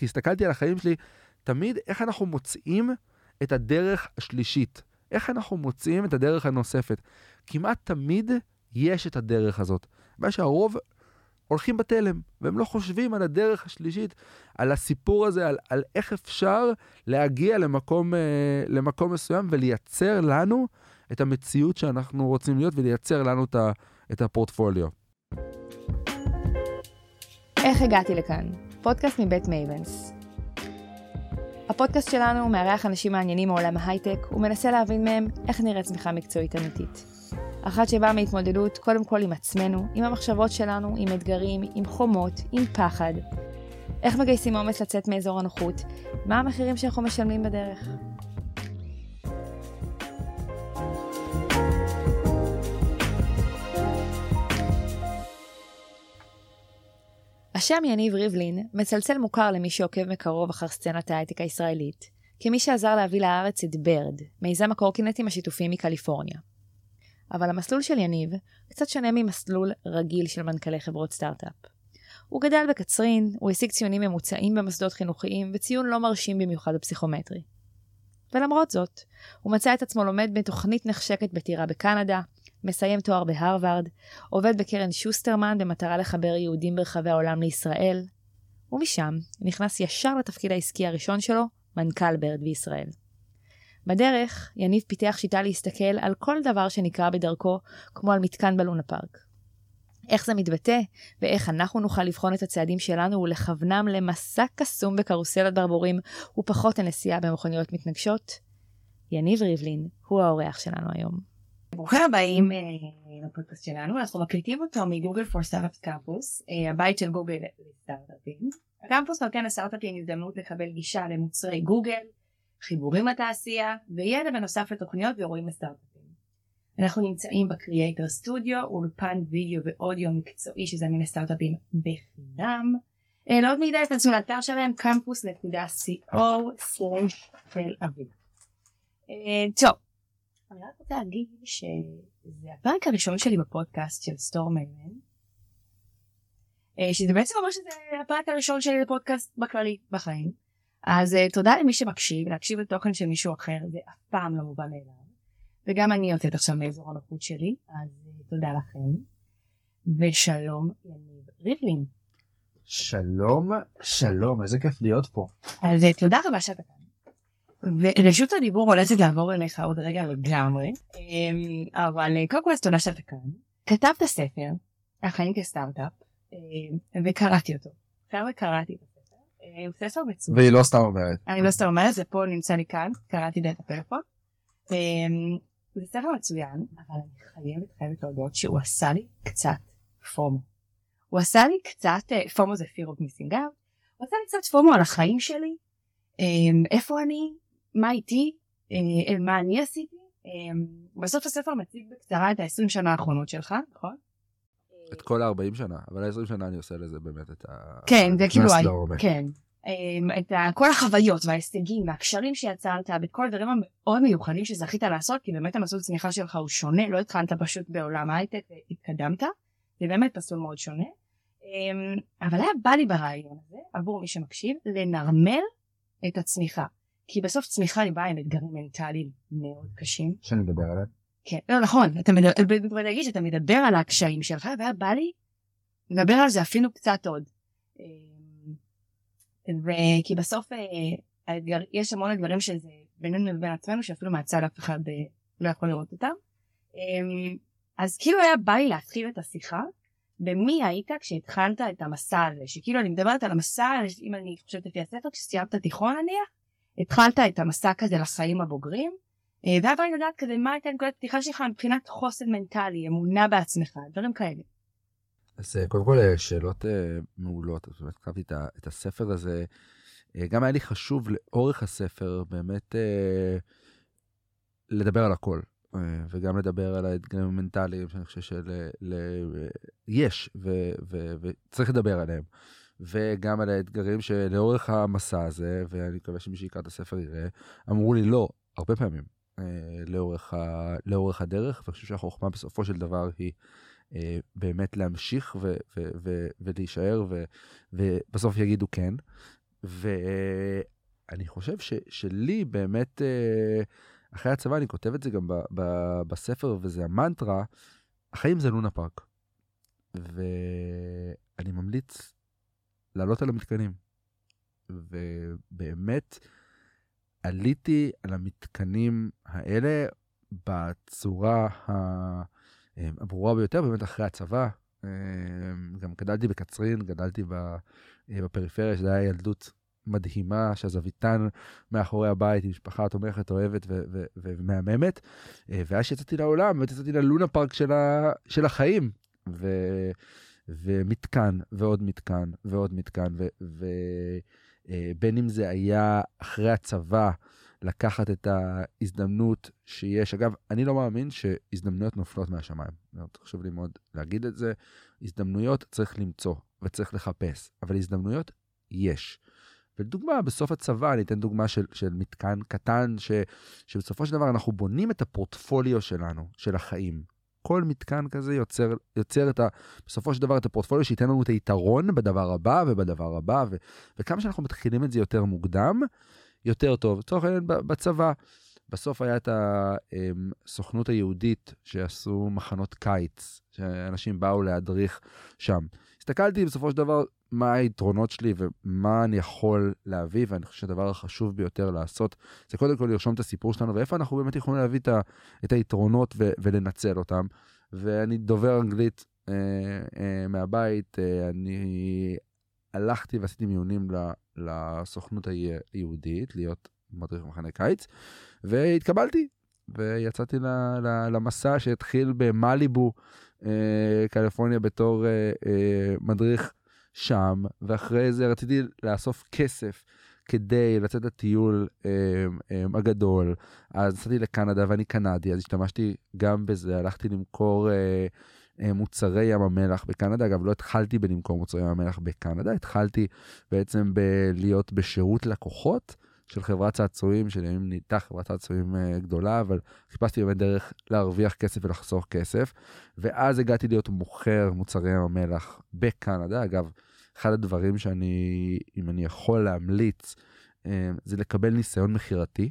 כי הסתכלתי על החיים שלי, תמיד איך אנחנו מוצאים את הדרך השלישית. איך אנחנו מוצאים את הדרך הנוספת. כמעט תמיד יש את הדרך הזאת. מה שהרוב הולכים בתלם, והם לא חושבים על הדרך השלישית, על הסיפור הזה, על, על איך אפשר להגיע למקום, אה, למקום מסוים ולייצר לנו את המציאות שאנחנו רוצים להיות ולייצר לנו את, ה, את הפורטפוליו. איך הגעתי לכאן? פודקאסט מבית Mavens. הפודקאסט שלנו מארח אנשים מעניינים מעולם ההייטק ומנסה להבין מהם איך נראית צמיחה מקצועית אמיתית. אחת שבאה מהתמודדות קודם כל עם עצמנו, עם המחשבות שלנו, עם אתגרים, עם חומות, עם פחד. איך מגייסים אומץ לצאת מאזור הנוחות? מה המחירים שאנחנו משלמים בדרך? השם יניב ריבלין מצלצל מוכר למי שעוקב מקרוב אחר סצנת ההייטק הישראלית, כמי שעזר להביא לארץ את ברד, מיזם הקורקינטים השיתופיים מקליפורניה. אבל המסלול של יניב קצת שונה ממסלול רגיל של מנכ"לי חברות סטארט-אפ. הוא גדל בקצרין, הוא השיג ציונים ממוצעים במוסדות חינוכיים וציון לא מרשים במיוחד בפסיכומטרי. ולמרות זאת, הוא מצא את עצמו לומד בתוכנית נחשקת בטירה בקנדה, מסיים תואר בהרווארד, עובד בקרן שוסטרמן במטרה לחבר יהודים ברחבי העולם לישראל, ומשם נכנס ישר לתפקיד העסקי הראשון שלו, מנכ"ל ברד בישראל. בדרך, יניב פיתח שיטה להסתכל על כל דבר שנקרא בדרכו, כמו על מתקן בלונה פארק. איך זה מתבטא, ואיך אנחנו נוכל לבחון את הצעדים שלנו ולכוונם למסע קסום בקרוסלת ברבורים, ופחות לנסיעה במכוניות מתנגשות? יניב ריבלין הוא האורח שלנו היום. ברוכים הבאים אה, לפודקאסט שלנו, אנחנו מקליטים אותו מ-Google for Startups Campus, אה, הבית של גוגל לסטארט-אפים. הקמפוס נותן לסטארט-אפים הזדמנות לקבל גישה למוצרי גוגל, חיבורים לתעשייה, וידע בנוסף לתוכניות ואירועים לסטארט-אפים. אנחנו נמצאים בקריאייטר סטודיו, אולפן וידאו ואודיו מקצועי שזמין לסטארט-אפים בחינם. אה, לעוד מידע תנסו לאתר שלהם campus.co/תל אביב. טוב. אני רק רוצה להגיד שזה הפרק הראשון שלי בפודקאסט של סטור מיימן. אה, שזה בעצם אומר שזה הפרק הראשון שלי לפודקאסט בכללי בחיים. אז uh, תודה למי שמקשיב, להקשיב לתוכן של מישהו אחר זה אף פעם לא מובן מאליו. וגם אני יוצאת עכשיו מאזור הנוחות שלי, אז uh, תודה לכם. ושלום יניב ריבלין. שלום, שלום, איזה כיף להיות פה. אז תודה רבה שאתה כאן. ורשות הדיבור הולכת לעבור אליך עוד רגע לגמרי, אמ, אבל אה, קודם כל אז תודה שאתה כאן. כתבת ספר, החיים כסטארט-אפ, אמ, וקראתי אותו. עכשיו קראתי את הספר, אה, הוא ספר מצוין. והיא לא סתם אומרת. אני לא סתם אומרת, זה פה נמצא לי כאן, קראתי דרך הפלאפון. אמ, זה ספר מצוין, אבל אני חייבת חייבת להודות שהוא עשה לי קצת פומו. הוא עשה לי קצת, אה, פומו זה fear of missing out, הוא עשה לי קצת פומו על החיים שלי, איפה אני, מה איתי, אה, מה אני עשיתי. אה, בסוף הספר מציג בקצרה את ה-20 שנה האחרונות שלך, נכון? את כל ה-40 שנה, אבל ה-20 שנה אני עושה לזה באמת את ה... כן, זה כאילו, כן. אה, את כל החוויות וההישגים והקשרים שיצרת ואת כל הדברים המאוד מיוחדים שזכית לעשות כי באמת המסלול צמיחה שלך הוא שונה לא התחלת פשוט בעולם ההייטק והתקדמת זה באמת מסלול מאוד שונה אבל היה בא לי ברעיון הזה עבור מי שמקשיב לנרמל את הצמיחה כי בסוף צמיחה היא באה עם אתגרים מנטליים מאוד קשים. שאני מדבר עליהם. כן, לא נכון, אתה מדבר, להגיד שאתה מדבר על הקשיים שלך, והיה בא לי לדבר על זה אפילו קצת עוד. אמ, וכי בסוף אה, האתגר, יש המון אתגרים שזה בינינו לבין עצמנו, שאפילו מהצד אף אחד אה, לא יכול לראות אותם. אמ, אז כאילו היה בא לי להתחיל את השיחה במי היית כשהתחלת את המסע הזה, שכאילו אני מדברת על המסע, אם אני חושבת לפי הספר, כשסיימת תיכון נניח, התחלת את המסע כזה לחיים הבוגרים, אה, ואז אני יודעת כזה מה הייתה נקודת פתיחה שלך מבחינת חוסן מנטלי, אמונה בעצמך, דברים כאלה. אז אה, קודם כל אה, שאלות מעולות, אז באמת כתבתי את הספר הזה, גם היה לי חשוב לאורך הספר באמת לדבר על הכל. וגם לדבר על האתגרים המנטליים שאני חושב שיש וצריך לדבר עליהם. וגם על האתגרים שלאורך המסע הזה, ואני מקווה שמי שיקרא את הספר יראה, אמרו לי לא, הרבה פעמים, אה, לאורך, ה, לאורך הדרך, ואני חושב שהחוכמה בסופו של דבר היא אה, באמת להמשיך ו, ו, ו, ולהישאר, ו, ובסוף יגידו כן. ואני חושב ש, שלי באמת, אה, אחרי הצבא, אני כותב את זה גם ב, ב, בספר, וזה המנטרה, החיים זה לונה פארק. ואני ממליץ לעלות על המתקנים. ובאמת, עליתי על המתקנים האלה בצורה הברורה ביותר, באמת אחרי הצבא. גם גדלתי בקצרין, גדלתי בפריפריה, שזו הייתה ילדות מדהימה, שאז אביטן מאחורי הבית, עם משפחה תומכת, אוהבת ומהממת. ואז שיצאתי לעולם, באמת יצאתי ללונה פארק של, של החיים. ו, ומתקן, ועוד מתקן, ועוד מתקן, ובין אם זה היה אחרי הצבא, לקחת את ההזדמנות שיש. אגב, אני לא מאמין שהזדמנויות נופלות מהשמיים. חשוב לי מאוד להגיד את זה. הזדמנויות צריך למצוא וצריך לחפש, אבל הזדמנויות יש. ולדוגמה, בסוף הצבא, אני אתן דוגמה של, של מתקן קטן, ש, שבסופו של דבר אנחנו בונים את הפורטפוליו שלנו, של החיים. כל מתקן כזה יוצר, יוצר את ה, בסופו של דבר את הפורטפוליו שייתן לנו את היתרון בדבר הבא ובדבר הבא, ו, וכמה שאנחנו מתחילים את זה יותר מוקדם, יותר טוב. לצורך העניין בצבא, בסוף היה את הסוכנות היהודית שעשו מחנות קיץ, שאנשים באו להדריך שם. הסתכלתי בסופו של דבר מה היתרונות שלי ומה אני יכול להביא, ואני חושב שהדבר החשוב ביותר לעשות זה קודם כל לרשום את הסיפור שלנו ואיפה אנחנו באמת יכולים להביא את, ה, את היתרונות ו, ולנצל אותם. ואני דובר אנגלית אה, אה, מהבית, אה, אני הלכתי ועשיתי מיונים לסוכנות היהודית להיות מדריך מחנה קיץ, והתקבלתי, ויצאתי למסע שהתחיל במליבו, אה, קליפורניה, בתור אה, אה, מדריך שם, ואחרי זה רציתי לאסוף כסף. כדי לצאת לטיול אה, אה, הגדול, אז נסעתי לקנדה ואני קנדי, אז השתמשתי גם בזה, הלכתי למכור אה, אה, מוצרי ים המלח בקנדה. אגב, לא התחלתי בלמכור מוצרי ים המלח בקנדה, התחלתי בעצם בלהיות בשירות לקוחות של חברת צעצועים, שלימים נהייתה חברת צעצועים אה, גדולה, אבל חיפשתי באמת דרך להרוויח כסף ולחסוך כסף. ואז הגעתי להיות מוכר מוצרי ים המלח בקנדה. אגב, אחד הדברים שאני, אם אני יכול להמליץ, אה, זה לקבל ניסיון מכירתי.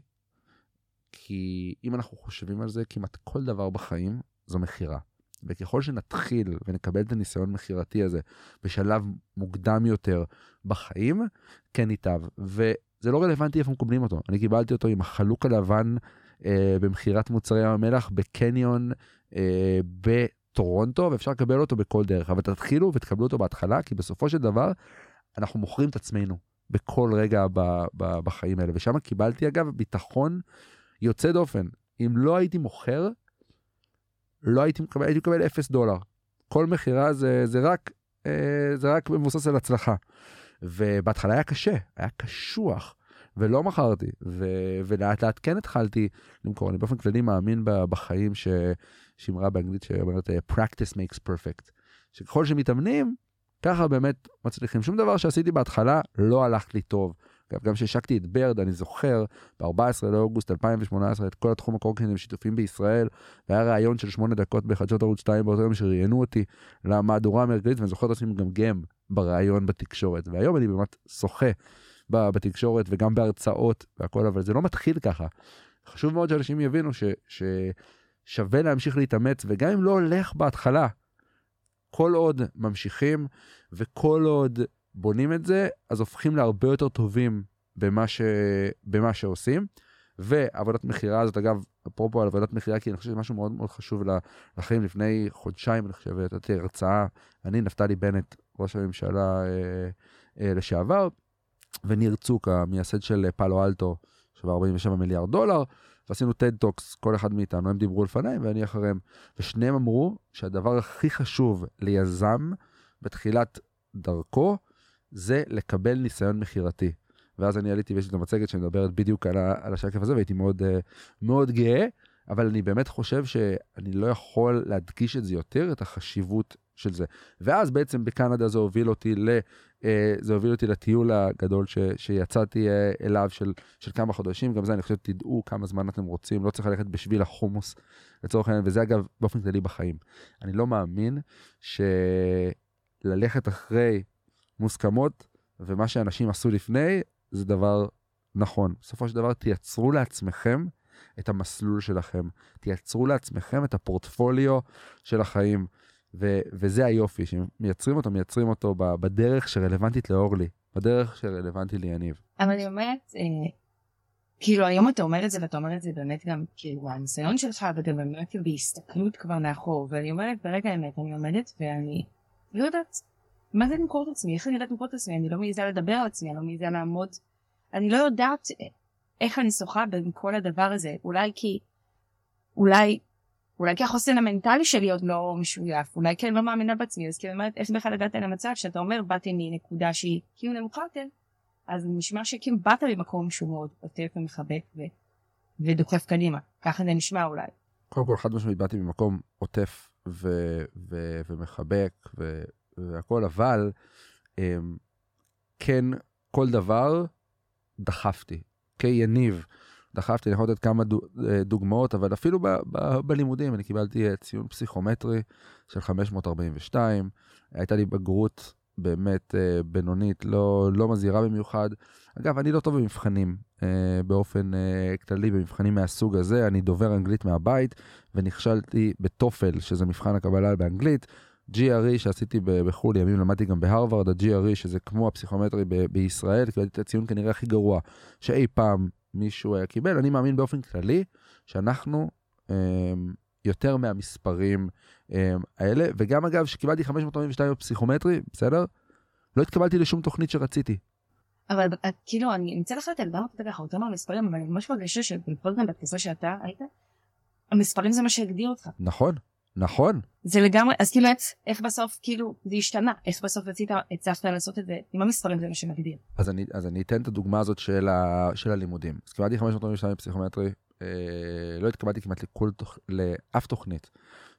כי אם אנחנו חושבים על זה, כמעט כל דבר בחיים זו מכירה. וככל שנתחיל ונקבל את הניסיון מכירתי הזה בשלב מוקדם יותר בחיים, כן ייטב. וזה לא רלוונטי איפה מקבלים אותו. אני קיבלתי אותו עם החלוק הלבן אה, במכירת מוצרי ים המלח בקניון אה, בטורונטו, ואפשר לקבל אותו בכל דרך. אבל תתחילו ותקבלו אותו בהתחלה, כי בסופו של דבר אנחנו מוכרים את עצמנו בכל רגע ב, ב, בחיים האלה. ושם קיבלתי אגב ביטחון יוצא דופן. אם לא הייתי מוכר, לא הייתי מקבל, הייתי מקבל 0 דולר. כל מכירה זה, זה רק, אה, זה רק מבוסס על הצלחה. ובהתחלה היה קשה, היה קשוח, ולא מכרתי, ו, ולאט לאט כן התחלתי למכור. אני באופן כללי מאמין בחיים שאמרה באנגלית שאומרת practice makes perfect. שככל שמתאמנים, ככה באמת מצליחים. שום דבר שעשיתי בהתחלה לא הלך לי טוב. גם כשהשקתי את ברד, אני זוכר, ב-14 לאוגוסט 2018, את כל התחום הקורקינטים שיתופים בישראל, והיה ראיון של שמונה דקות בחדשות ערוץ 2 באותו יום שראיינו אותי למהדורה המרכזית, ואני זוכר את עצמי מגמגם בראיון בתקשורת. והיום אני באמת שוחה בתקשורת וגם בהרצאות והכל, אבל זה לא מתחיל ככה. חשוב מאוד שאנשים יבינו ש, ששווה להמשיך להתאמץ, וגם אם לא הולך בהתחלה, כל עוד ממשיכים וכל עוד בונים את זה, אז הופכים להרבה יותר טובים במה, ש... במה שעושים. ועבודת מכירה הזאת, אגב, אפרופו על עבודת מכירה, כי אני חושב שזה משהו מאוד מאוד חשוב לחיים. לפני חודשיים, אני חושב, נתתי הרצאה, אני, נפתלי בנט, ראש הממשלה אה, אה, לשעבר, וניר צוק, המייסד של פאלו אלטו, שווה 47 מיליארד דולר, ועשינו TED Talks, כל אחד מאיתנו, הם דיברו לפניי ואני אחריהם. ושניהם אמרו שהדבר הכי חשוב ליזם בתחילת דרכו, זה לקבל ניסיון מכירתי. ואז אני עליתי ויש לי את המצגת שמדברת בדיוק על, ה, על השקף הזה והייתי מאוד, uh, מאוד גאה, אבל אני באמת חושב שאני לא יכול להדגיש את זה יותר, את החשיבות של זה. ואז בעצם בקנדה זה הוביל אותי, ל, uh, זה הוביל אותי לטיול הגדול ש, שיצאתי uh, אליו של, של כמה חודשים, גם זה אני חושב תדעו כמה זמן אתם רוצים, לא צריך ללכת בשביל החומוס לצורך העניין, וזה אגב באופן כללי בחיים. אני לא מאמין שללכת אחרי מוסכמות ומה שאנשים עשו לפני זה דבר נכון. בסופו של דבר תייצרו לעצמכם את המסלול שלכם, תייצרו לעצמכם את הפורטפוליו של החיים, ו- וזה היופי, שמייצרים אותו, מייצרים אותו בדרך שרלוונטית לאורלי, בדרך שרלוונטית ליניב. אבל אני אומרת, אה, כאילו היום אתה אומר את זה ואתה אומר את זה באמת גם כאילו הניסיון שלך ואתה באמת כאילו בהסתכלות כבר מאחור ואני אומרת ברגע האמת אני עומדת ואני לא יודעת מה זה למכור את עצמי? איך אני יודעת למכור את עצמי? אני לא מעיזה לדבר על עצמי אני לא מעיזה לעמוד. אני לא יודעת איך אני שוחה בין כל הדבר הזה. אולי כי אולי אולי כי החוסן המנטלי שלי עוד לא משויף אולי כי אני לא מאמינה בעצמי אז כאילו אומרת איך בכלל הגעת למצב שאתה אומר באתי מנקודה שהיא כאילו נמוכה יותר? אז נשמע שכאילו באת ממקום שהוא מאוד עוטף ומחבק ו... ודוחף קדימה. ככה זה נשמע אולי. קודם כל חד משמעית באתי ממקום עוטף ו- ו- ומחבק ו- והכל אבל um, כן כל דבר דחפתי. כיניב דחפתי אני יכול לתת כמה אה, דוגמאות אבל אפילו ב- ב- בלימודים אני קיבלתי אה, ציון פסיכומטרי של 542 הייתה לי בגרות באמת אה, בינונית, לא, לא מזהירה במיוחד. אגב, אני לא טוב במבחנים באופן כללי, במבחנים מהסוג הזה. אני דובר אנגלית מהבית, ונכשלתי בטופל, שזה מבחן הקבלה באנגלית. GRE שעשיתי בחו"ל, ימים למדתי גם בהרווארד, ה-GRE שזה כמו הפסיכומטרי ב- בישראל, קיבלתי את הציון כנראה הכי גרוע שאי פעם מישהו היה קיבל. אני מאמין באופן כללי שאנחנו אה, יותר מהמספרים אה, האלה, וגם אגב, שקיבלתי 542 בפסיכומטרי, בסדר? לא התקבלתי לשום תוכנית שרציתי. אבל כאילו אני אמצא לך את הלבמה אותה ככה יותר מהמספרים אבל אני ממש מרגישה שלפחות גם בתקופה שאתה היית המספרים זה מה שהגדיר אותך. נכון נכון. זה לגמרי אז כאילו איך בסוף כאילו זה השתנה איך בסוף רצית הצלחת לעשות את זה עם המספרים זה מה שמגדיר. אז אני אז אני אתן את הדוגמה הזאת של, ה, של הלימודים. אז קיבלתי 542 בפסיכומטרי אה, לא התקבלתי כמעט לכל. לאף תוכנית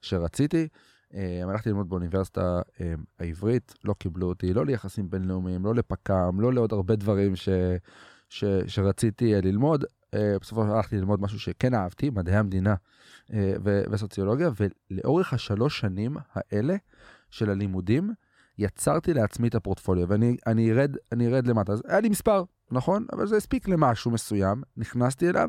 שרציתי. אה, הלכתי ללמוד באוניברסיטה אה, העברית, לא קיבלו אותי, לא ליחסים בינלאומיים, לא לפק"ם, לא לעוד הרבה דברים ש, ש, שרציתי אה, ללמוד. אה, בסופו של דבר הלכתי ללמוד משהו שכן אהבתי, מדעי המדינה אה, וסוציולוגיה, ולאורך השלוש שנים האלה של הלימודים, יצרתי לעצמי את הפורטפוליו, ואני אני ארד, אני ארד למטה. אז היה לי מספר, נכון? אבל זה הספיק למשהו מסוים, נכנסתי אליו,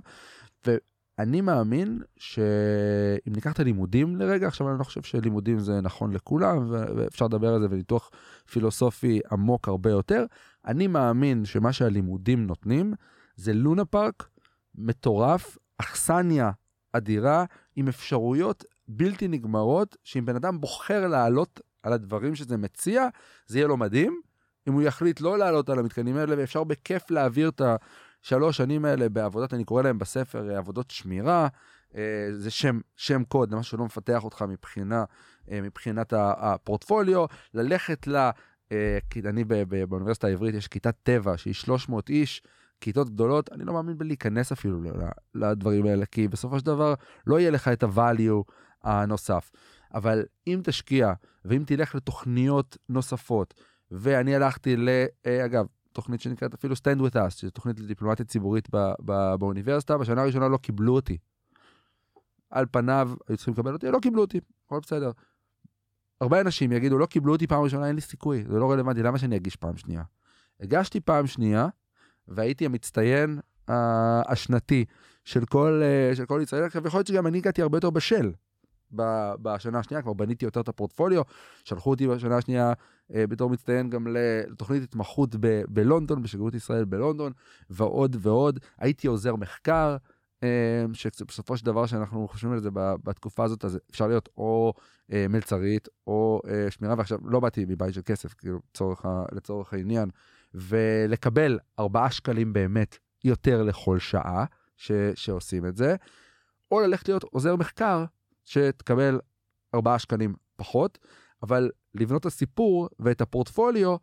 ואני מאמין שאם ניקח את הלימודים לרגע, עכשיו אני לא חושב שלימודים זה נכון לכולם, ואפשר לדבר על זה וניתוח פילוסופי עמוק הרבה יותר. אני מאמין שמה שהלימודים נותנים זה לונה פארק מטורף, אכסניה אדירה, עם אפשרויות בלתי נגמרות, שאם בן אדם בוחר לעלות על הדברים שזה מציע, זה יהיה לו מדהים. אם הוא יחליט לא לעלות על המתקנים האלה, ואפשר בכיף להעביר את ה... שלוש שנים האלה בעבודות, אני קורא להם בספר אה, עבודות שמירה, אה, זה שם, שם קוד, זה משהו שלא מפתח אותך מבחינה, אה, מבחינת הפורטפוליו, ללכת ל... כי אני באוניברסיטה העברית יש כיתת טבע שהיא 300 איש, כיתות גדולות, אני לא מאמין בלהיכנס אפילו לדברים האלה, כי בסופו של דבר לא יהיה לך את ה-value הנוסף. אבל אם תשקיע, ואם תלך לתוכניות נוספות, ואני הלכתי ל... אגב, תוכנית שנקראת אפילו Stand With Us, שזו תוכנית לדיפלומטיה ציבורית ב- ב- באוניברסיטה, בשנה הראשונה לא קיבלו אותי. על פניו היו צריכים לקבל אותי, לא קיבלו אותי, הכל בסדר. הרבה אנשים יגידו, לא קיבלו אותי פעם ראשונה, אין לי סיכוי, זה לא רלוונטי, למה שאני אגיש פעם שנייה? הגשתי פעם שנייה, והייתי המצטיין uh, השנתי של כל, uh, של כל ישראל. עכשיו, יכול להיות שגם אני הגעתי הרבה יותר בשל בשנה השנייה, כבר בניתי יותר את הפורטפוליו, שלחו אותי בשנה השנייה אה, בתור מצטיין גם לתוכנית התמחות ב- בלונדון, בשגרירות ישראל בלונדון, ועוד ועוד. הייתי עוזר מחקר, שבסופו של דבר שאנחנו חושבים על זה בתקופה הזאת, אז אפשר להיות או מלצרית או שמירה, ועכשיו לא באתי מבית של כסף, כאילו, לצורך, לצורך העניין, ולקבל 4 שקלים באמת יותר לכל שעה ש, שעושים את זה, או ללכת להיות עוזר מחקר שתקבל 4 שקלים פחות, אבל לבנות את הסיפור ואת הפורטפוליו,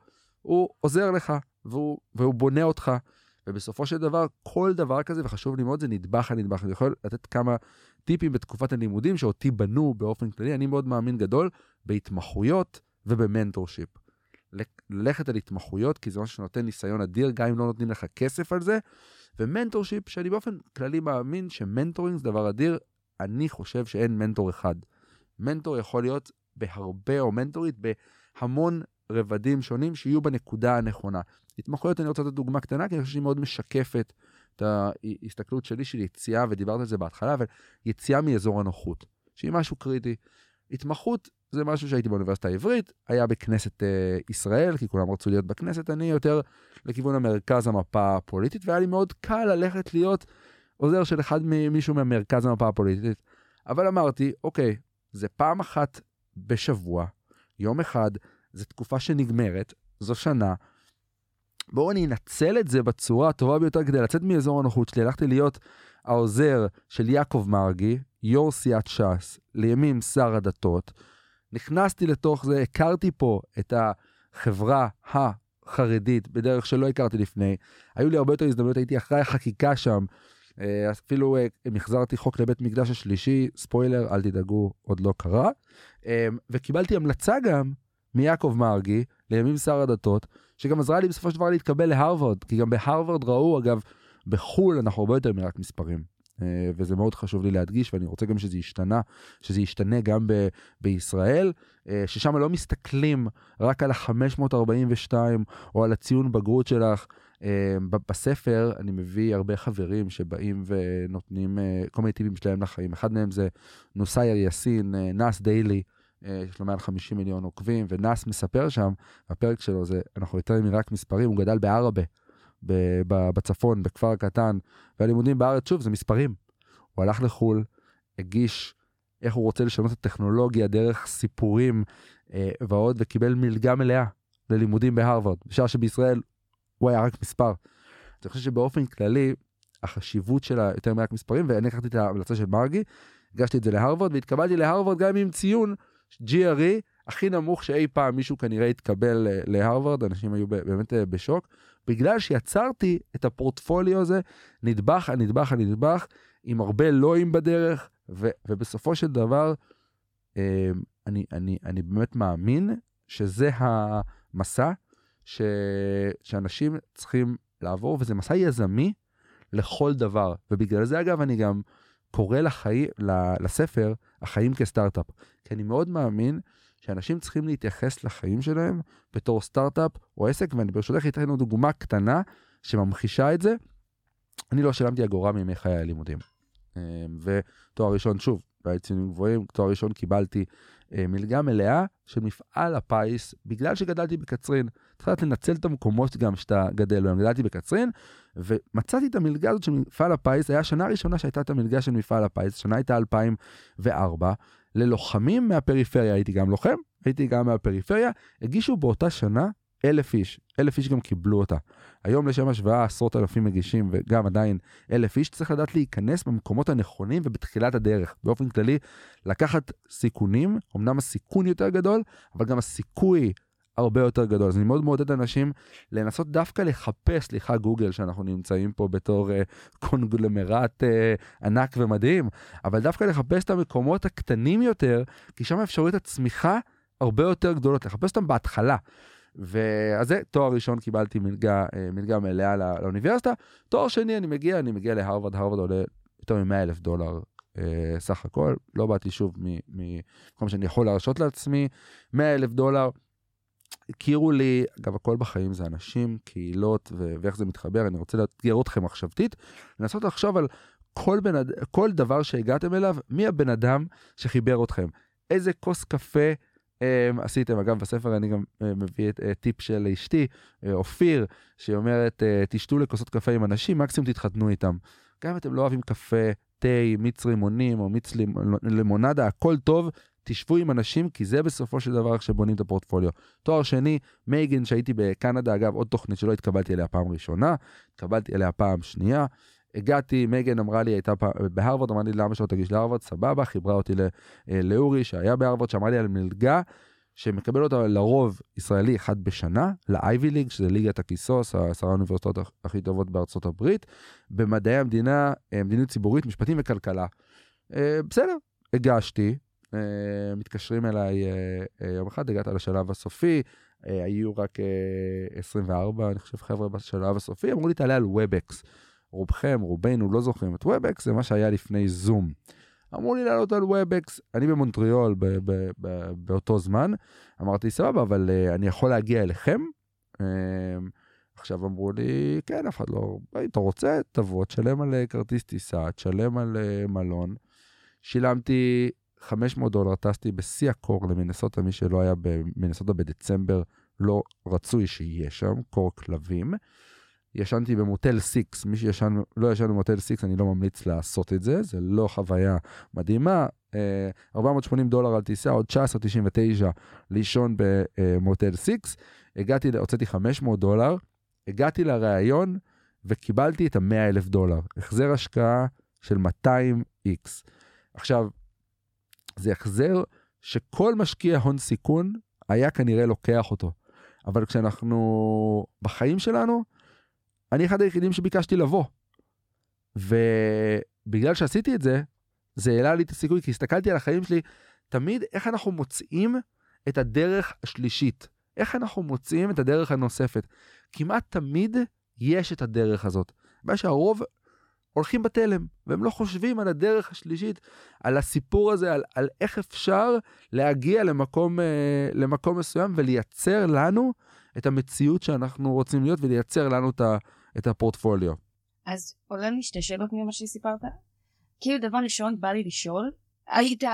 הוא עוזר לך והוא, והוא בונה אותך. ובסופו של דבר, כל דבר כזה, וחשוב לי מאוד, זה נדבך על נדבך. אני יכול לתת כמה טיפים בתקופת הלימודים שאותי בנו באופן כללי. אני מאוד מאמין גדול בהתמחויות וב-mentorship. ללכת על התמחויות, כי זה משהו שנותן ניסיון אדיר, גם אם לא נותנים לך כסף על זה. ו-mentorship, שאני באופן כללי מאמין ש-mentoring זה דבר אדיר. אני חושב שאין מנטור אחד. מנטור יכול להיות בהרבה, או מנטורית בהמון רבדים שונים שיהיו בנקודה הנכונה. התמחויות, אני רוצה לתת דוגמה קטנה, כי אני חושב שהיא מאוד משקפת את ההסתכלות שלי של יציאה, ודיברת על זה בהתחלה, אבל יציאה מאזור הנוחות, שהיא משהו קריטי. התמחות זה משהו שהייתי באוניברסיטה העברית, היה בכנסת אה, ישראל, כי כולם רצו להיות בכנסת, אני יותר לכיוון המרכז המפה הפוליטית, והיה לי מאוד קל ללכת להיות עוזר של אחד ממישהו מהמרכז המפה הפוליטית. אבל אמרתי, אוקיי, זה פעם אחת בשבוע, יום אחד, זו תקופה שנגמרת, זו שנה. בואו אני אנצל את זה בצורה הטובה ביותר כדי לצאת מאזור הנוחות שלי. הלכתי להיות העוזר של יעקב מרגי, יו"ר סיעת ש"ס, לימים שר הדתות. נכנסתי לתוך זה, הכרתי פה את החברה החרדית בדרך שלא הכרתי לפני. היו לי הרבה יותר הזדמנויות, הייתי אחראי החקיקה שם. אה, אפילו אה, החזרתי חוק לבית מקדש השלישי, ספוילר, אל תדאגו, עוד לא קרה. אה, וקיבלתי המלצה גם מיעקב מרגי, לימים שר הדתות, שגם עזרה לי בסופו של דבר להתקבל להרווארד, כי גם בהרווארד ראו, אגב, בחו"ל אנחנו הרבה יותר מרק מספרים. אה, וזה מאוד חשוב לי להדגיש, ואני רוצה גם שזה ישתנה, שזה ישתנה גם ב- בישראל, אה, ששם לא מסתכלים רק על ה-542 או על הציון בגרות שלך. אה, בספר אני מביא הרבה חברים שבאים ונותנים כל מיני טיפים שלהם לחיים. אחד מהם זה נוסייר יאסין, נאס דיילי. יש לו מעל 50 מיליון עוקבים, ונאס מספר שם, הפרק שלו זה, אנחנו יותר מרק מספרים, הוא גדל בעראבה, בצפון, בכפר קטן, והלימודים בארץ, שוב, זה מספרים. הוא הלך לחו"ל, הגיש איך הוא רוצה לשנות את הטכנולוגיה דרך סיפורים אה, ועוד, וקיבל מלגה מלאה ללימודים בהרווארד, בשעה שבישראל הוא היה רק מספר. אני חושב שבאופן כללי, החשיבות שלה יותר מרק מספרים, ואני לקחתי את ההמלצה של מרגי, הגשתי את זה להרווארד, והתקבלתי להרווארד גם עם ציון GRE הכי נמוך שאי פעם מישהו כנראה התקבל אה, להרווארד, אנשים היו באמת אה, בשוק. בגלל שיצרתי את הפורטפוליו הזה, נדבך על נדבך על נדבך, עם הרבה לואים בדרך, ו, ובסופו של דבר, אה, אני, אני, אני באמת מאמין שזה המסע ש, שאנשים צריכים לעבור, וזה מסע יזמי לכל דבר. ובגלל זה, אגב, אני גם קורא לחי, לספר החיים כסטארט-אפ. כי אני מאוד מאמין שאנשים צריכים להתייחס לחיים שלהם בתור סטארט-אפ או עסק, ואני ברשותך אתן לנו דוגמה קטנה שממחישה את זה. אני לא שילמתי אגורה מימי חיי הלימודים. אמ, ותואר ראשון, שוב, ציונים גבוהים, תואר ראשון קיבלתי אה, מלגה מלאה של מפעל הפיס, בגלל שגדלתי בקצרין. צריך לדעת לנצל את המקומות גם שאתה גדל בהם. גדלתי בקצרין, ומצאתי את המלגה הזאת של מפעל הפיס, היה השנה הראשונה שהייתה את המלגה של מפעל הפיס, השנה הייתה 2004, ללוחמים מהפריפריה, הייתי גם לוחם, הייתי גם מהפריפריה, הגישו באותה שנה אלף איש, אלף איש גם קיבלו אותה. היום לשם השוואה עשרות אלפים מגישים וגם עדיין אלף איש, צריך לדעת להיכנס במקומות הנכונים ובתחילת הדרך. באופן כללי, לקחת סיכונים, אמנם הסיכון יותר גדול, אבל גם הסיכוי הרבה יותר גדול. אז אני מאוד מעודד אנשים לנסות דווקא לחפש, סליחה גוגל שאנחנו נמצאים פה בתור uh, קונגלמרט uh, ענק ומדהים, אבל דווקא לחפש את המקומות הקטנים יותר, כי שם אפשרויות הצמיחה הרבה יותר גדולות, לחפש אותם בהתחלה. ואז זה, תואר ראשון קיבלתי מלגה, uh, מלגה מלאה לא, לאוניברסיטה, תואר שני אני מגיע, אני מגיע להרווארד, הרווארד עולה יותר מ-100 אלף דולר סך הכל, לא באתי שוב ממקום שאני יכול להרשות לעצמי, 100 אלף דולר. הכירו לי, אגב, הכל בחיים זה אנשים, קהילות ו- ואיך זה מתחבר, אני רוצה לאתגר אתכם מחשבתית, לנסות לחשוב על כל, בן, כל דבר שהגעתם אליו, מי הבן אדם שחיבר אתכם, איזה כוס קפה um, עשיתם. אגב, בספר אני גם uh, מביא את uh, טיפ של אשתי, uh, אופיר, שהיא אומרת, uh, תשתו לכוסות קפה עם אנשים, מקסימום תתחתנו איתם. גם אם אתם לא אוהבים קפה, תה, מיץ רימונים או מיץ לימונדה, הכל טוב, תשבו עם אנשים, כי זה בסופו של דבר איך שבונים את הפורטפוליו. תואר שני, מייגן, שהייתי בקנדה, אגב, עוד תוכנית שלא התקבלתי אליה פעם ראשונה, התקבלתי אליה פעם שנייה. הגעתי, מייגן אמרה לי, הייתה בהרווארד, אמרה לי, למה שלא תגיש להרווארד? סבבה, חיברה אותי אה, לאורי, שהיה בהרווארד, שאמר לי על מלגה, שמקבל אותה לרוב ישראלי אחד בשנה, ל-Ivy League, שזה ליגת הכיסוס, עשרה האוניברסיטאות הכי טובות בארצות הברית, במדעי המדינה, אה, מדיניות ציבורית, משפטים וכלכלה. אה, בסדר, הגשתי, מתקשרים אליי אה, אה, יום אחד, הגעת לשלב הסופי, היו רק 24, אני חושב, חבר'ה בשלב הסופי, אמרו לי, תעלה על Webex. רובכם, רובנו לא זוכרים את Webex, זה מה שהיה לפני זום. אמרו לי לעלות על Webex, אני במונטריאול ב- ב- ב- באותו זמן, אמרתי סבבה, אבל אני יכול להגיע אליכם? עכשיו אמרו לי, כן, אף אחד לא, אתה רוצה, תבוא, תשלם על כרטיס טיסה, תשלם על מלון. שילמתי 500 דולר, טסתי בשיא הקור למנסוטה, מי שלא היה במנסוטה בדצמבר, לא רצוי שיהיה שם, קור כלבים. ישנתי במוטל 6, מי שישן, לא ישן במוטל 6, אני לא ממליץ לעשות את זה, זה לא חוויה מדהימה. 480 דולר על טיסה, עוד 19.99 לישון במוטל 6. הגעתי, הוצאתי 500 דולר, הגעתי לראיון וקיבלתי את ה-100 אלף דולר. החזר השקעה של 200 איקס. עכשיו, זה החזר שכל משקיע הון סיכון היה כנראה לוקח אותו. אבל כשאנחנו בחיים שלנו, אני אחד היחידים שביקשתי לבוא. ובגלל שעשיתי את זה, זה העלה לי את הסיכוי, כי הסתכלתי על החיים שלי, תמיד איך אנחנו מוצאים את הדרך השלישית. איך אנחנו מוצאים את הדרך הנוספת. כמעט תמיד יש את הדרך הזאת. מה שהרוב הולכים בתלם, והם לא חושבים על הדרך השלישית, על הסיפור הזה, על, על איך אפשר להגיע למקום, אה, למקום מסוים ולייצר לנו את המציאות שאנחנו רוצים להיות ולייצר לנו את, ה, את הפורטפוליו. אז עולה לי שתי שאלות ממה שסיפרת. כאילו דבר ראשון בא לי לשאול, היית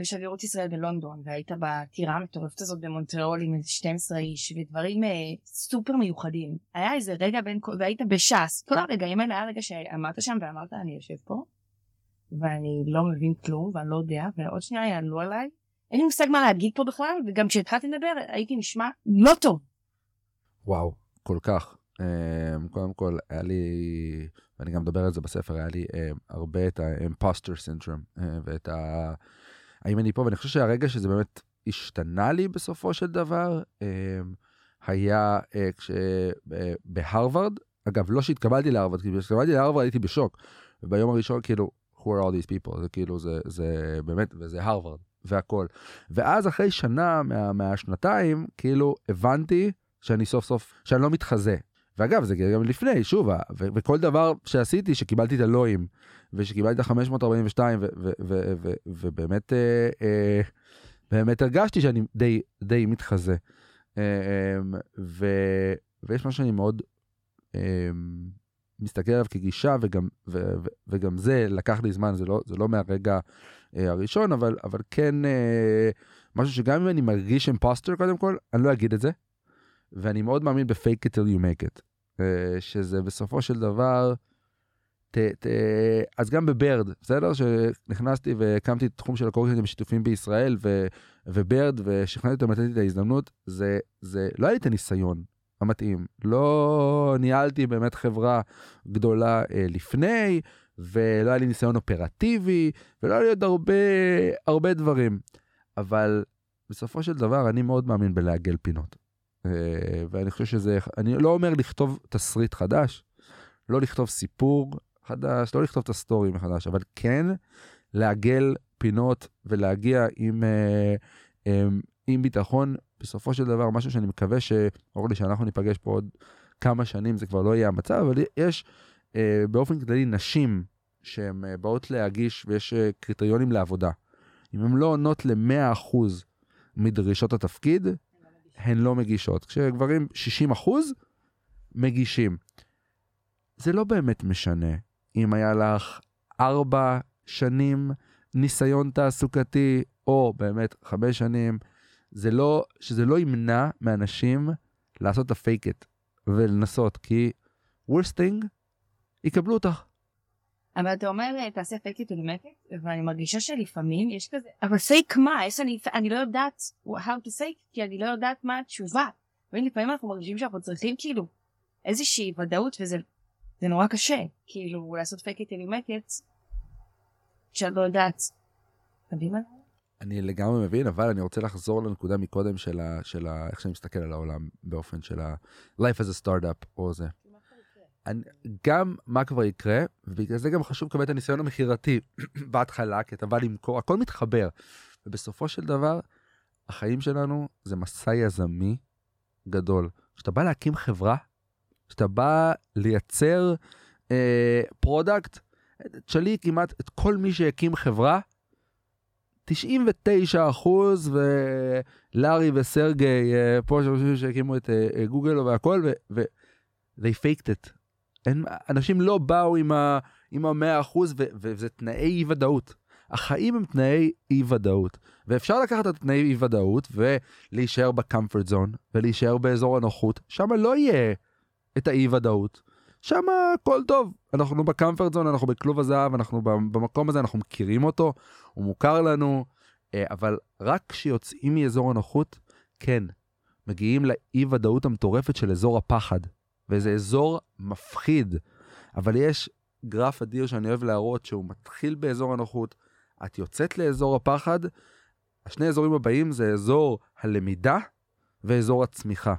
בשגרירות ישראל בלונדון והיית בטירה המטורפת הזאת במונטריאול עם איזה 12 איש ודברים אה, סופר מיוחדים. היה איזה רגע בין והיית בש"ס. כל הרגעים האלה היה רגע שעמדת שם ואמרת אני יושב פה ואני לא מבין כלום ואני לא יודע ועוד שנייה יעלו עליי. אין לי מושג מה להגיד פה בכלל וגם כשהתחלתי לדבר הייתי נשמע לא טוב. וואו, כל כך. Um, קודם כל, היה לי, ואני גם מדבר על זה בספר, היה לי um, הרבה את ה-imposter syndrome, uh, ואת ה... האם אני פה, ואני חושב שהרגע שזה באמת השתנה לי בסופו של דבר, um, היה uh, כשבהרווארד, uh, אגב, לא שהתקבלתי להרווארד, כי כשהתקבלתי להרווארד הייתי בשוק, וביום הראשון כאילו, who are all these people, זה כאילו, זה, זה באמת, וזה הרווארד, והכל. ואז אחרי שנה מה, מהשנתיים, כאילו, הבנתי שאני סוף סוף, שאני לא מתחזה. ואגב, זה גם לפני, שוב, וכל דבר שעשיתי, שקיבלתי את הלואים, ושקיבלתי את ה-542, ובאמת, אה, אה, באמת הרגשתי שאני די, די מתחזה. אה, ו- ויש משהו שאני מאוד אה, מסתכל עליו כגישה, וגם, וגם זה לקח לי זמן, זה לא, זה לא מהרגע הראשון, אבל, אבל כן משהו שגם אם אני מרגיש imposter קודם כל, אני לא אגיד את זה. ואני מאוד מאמין ב-fake it till you make it, uh, שזה בסופו של דבר, ת, ת, אז גם ב-Bird, בסדר? שנכנסתי והקמתי את התחום של הקורקינטים השיתופים בישראל, ו, וב-Bird, ושכנעתי אותם לתת לי את ההזדמנות, זה, זה, לא היה לי את הניסיון המתאים. לא ניהלתי באמת חברה גדולה uh, לפני, ולא היה לי ניסיון אופרטיבי, ולא היה לי עוד הרבה, הרבה דברים. אבל בסופו של דבר אני מאוד מאמין בלעגל פינות. ואני חושב שזה, אני לא אומר לכתוב תסריט חדש, לא לכתוב סיפור חדש, לא לכתוב את ה story מחדש, אבל כן לעגל פינות ולהגיע עם, עם ביטחון, בסופו של דבר משהו שאני מקווה שאורלי, שאנחנו ניפגש פה עוד כמה שנים, זה כבר לא יהיה המצב, אבל יש באופן כללי נשים שהן באות להגיש ויש קריטריונים לעבודה. אם הן לא עונות ל-100% מדרישות התפקיד, הן לא מגישות. כשגברים 60 אחוז מגישים. זה לא באמת משנה אם היה לך ארבע שנים ניסיון תעסוקתי, או באמת חמש שנים, זה לא, שזה לא ימנע מאנשים לעשות את הפייק את ולנסות, כי worst thing, יקבלו אותך. אבל אתה אומר תעשה make it ואני מרגישה שלפעמים יש כזה אבל fake מה יש אני אני לא יודעת how to say כי אני לא יודעת מה התשובה. ולפעמים אנחנו מרגישים שאנחנו צריכים כאילו איזושהי ודאות וזה זה נורא קשה כאילו לעשות make it שאת לא יודעת. אני לגמרי מבין אבל אני רוצה לחזור לנקודה מקודם של, ה, של ה, איך שאני מסתכל על העולם באופן של ה- life as a startup או זה. אני, גם מה כבר יקרה, ובגלל זה גם חשוב לקבל את הניסיון המכירתי בהתחלה, כי אתה בא למכור, הכל מתחבר. ובסופו של דבר, החיים שלנו זה מסע יזמי גדול. כשאתה בא להקים חברה, כשאתה בא לייצר product, uh, תשאלי כמעט את כל מי שהקים חברה, 99 אחוז, ולארי וסרגי, אה, פה שהקימו את אה, אה, גוגל והכל, ו... they faked it. אין, אנשים לא באו עם, ה, עם המאה אחוז, וזה תנאי אי ודאות. החיים הם תנאי אי ודאות. ואפשר לקחת את תנאי אי ודאות ולהישאר ב comfort zone, ולהישאר באזור הנוחות, שם לא יהיה את האי ודאות. שם הכל טוב, אנחנו בקמפרט זון, אנחנו בכלוב הזהב, אנחנו במקום הזה, אנחנו מכירים אותו, הוא מוכר לנו, אה, אבל רק כשיוצאים מאזור הנוחות, כן, מגיעים לאי ודאות המטורפת של אזור הפחד. וזה אזור מפחיד, אבל יש גרף אדיר שאני אוהב להראות שהוא מתחיל באזור הנוחות, את יוצאת לאזור הפחד, השני אזורים הבאים זה אזור הלמידה ואזור הצמיחה.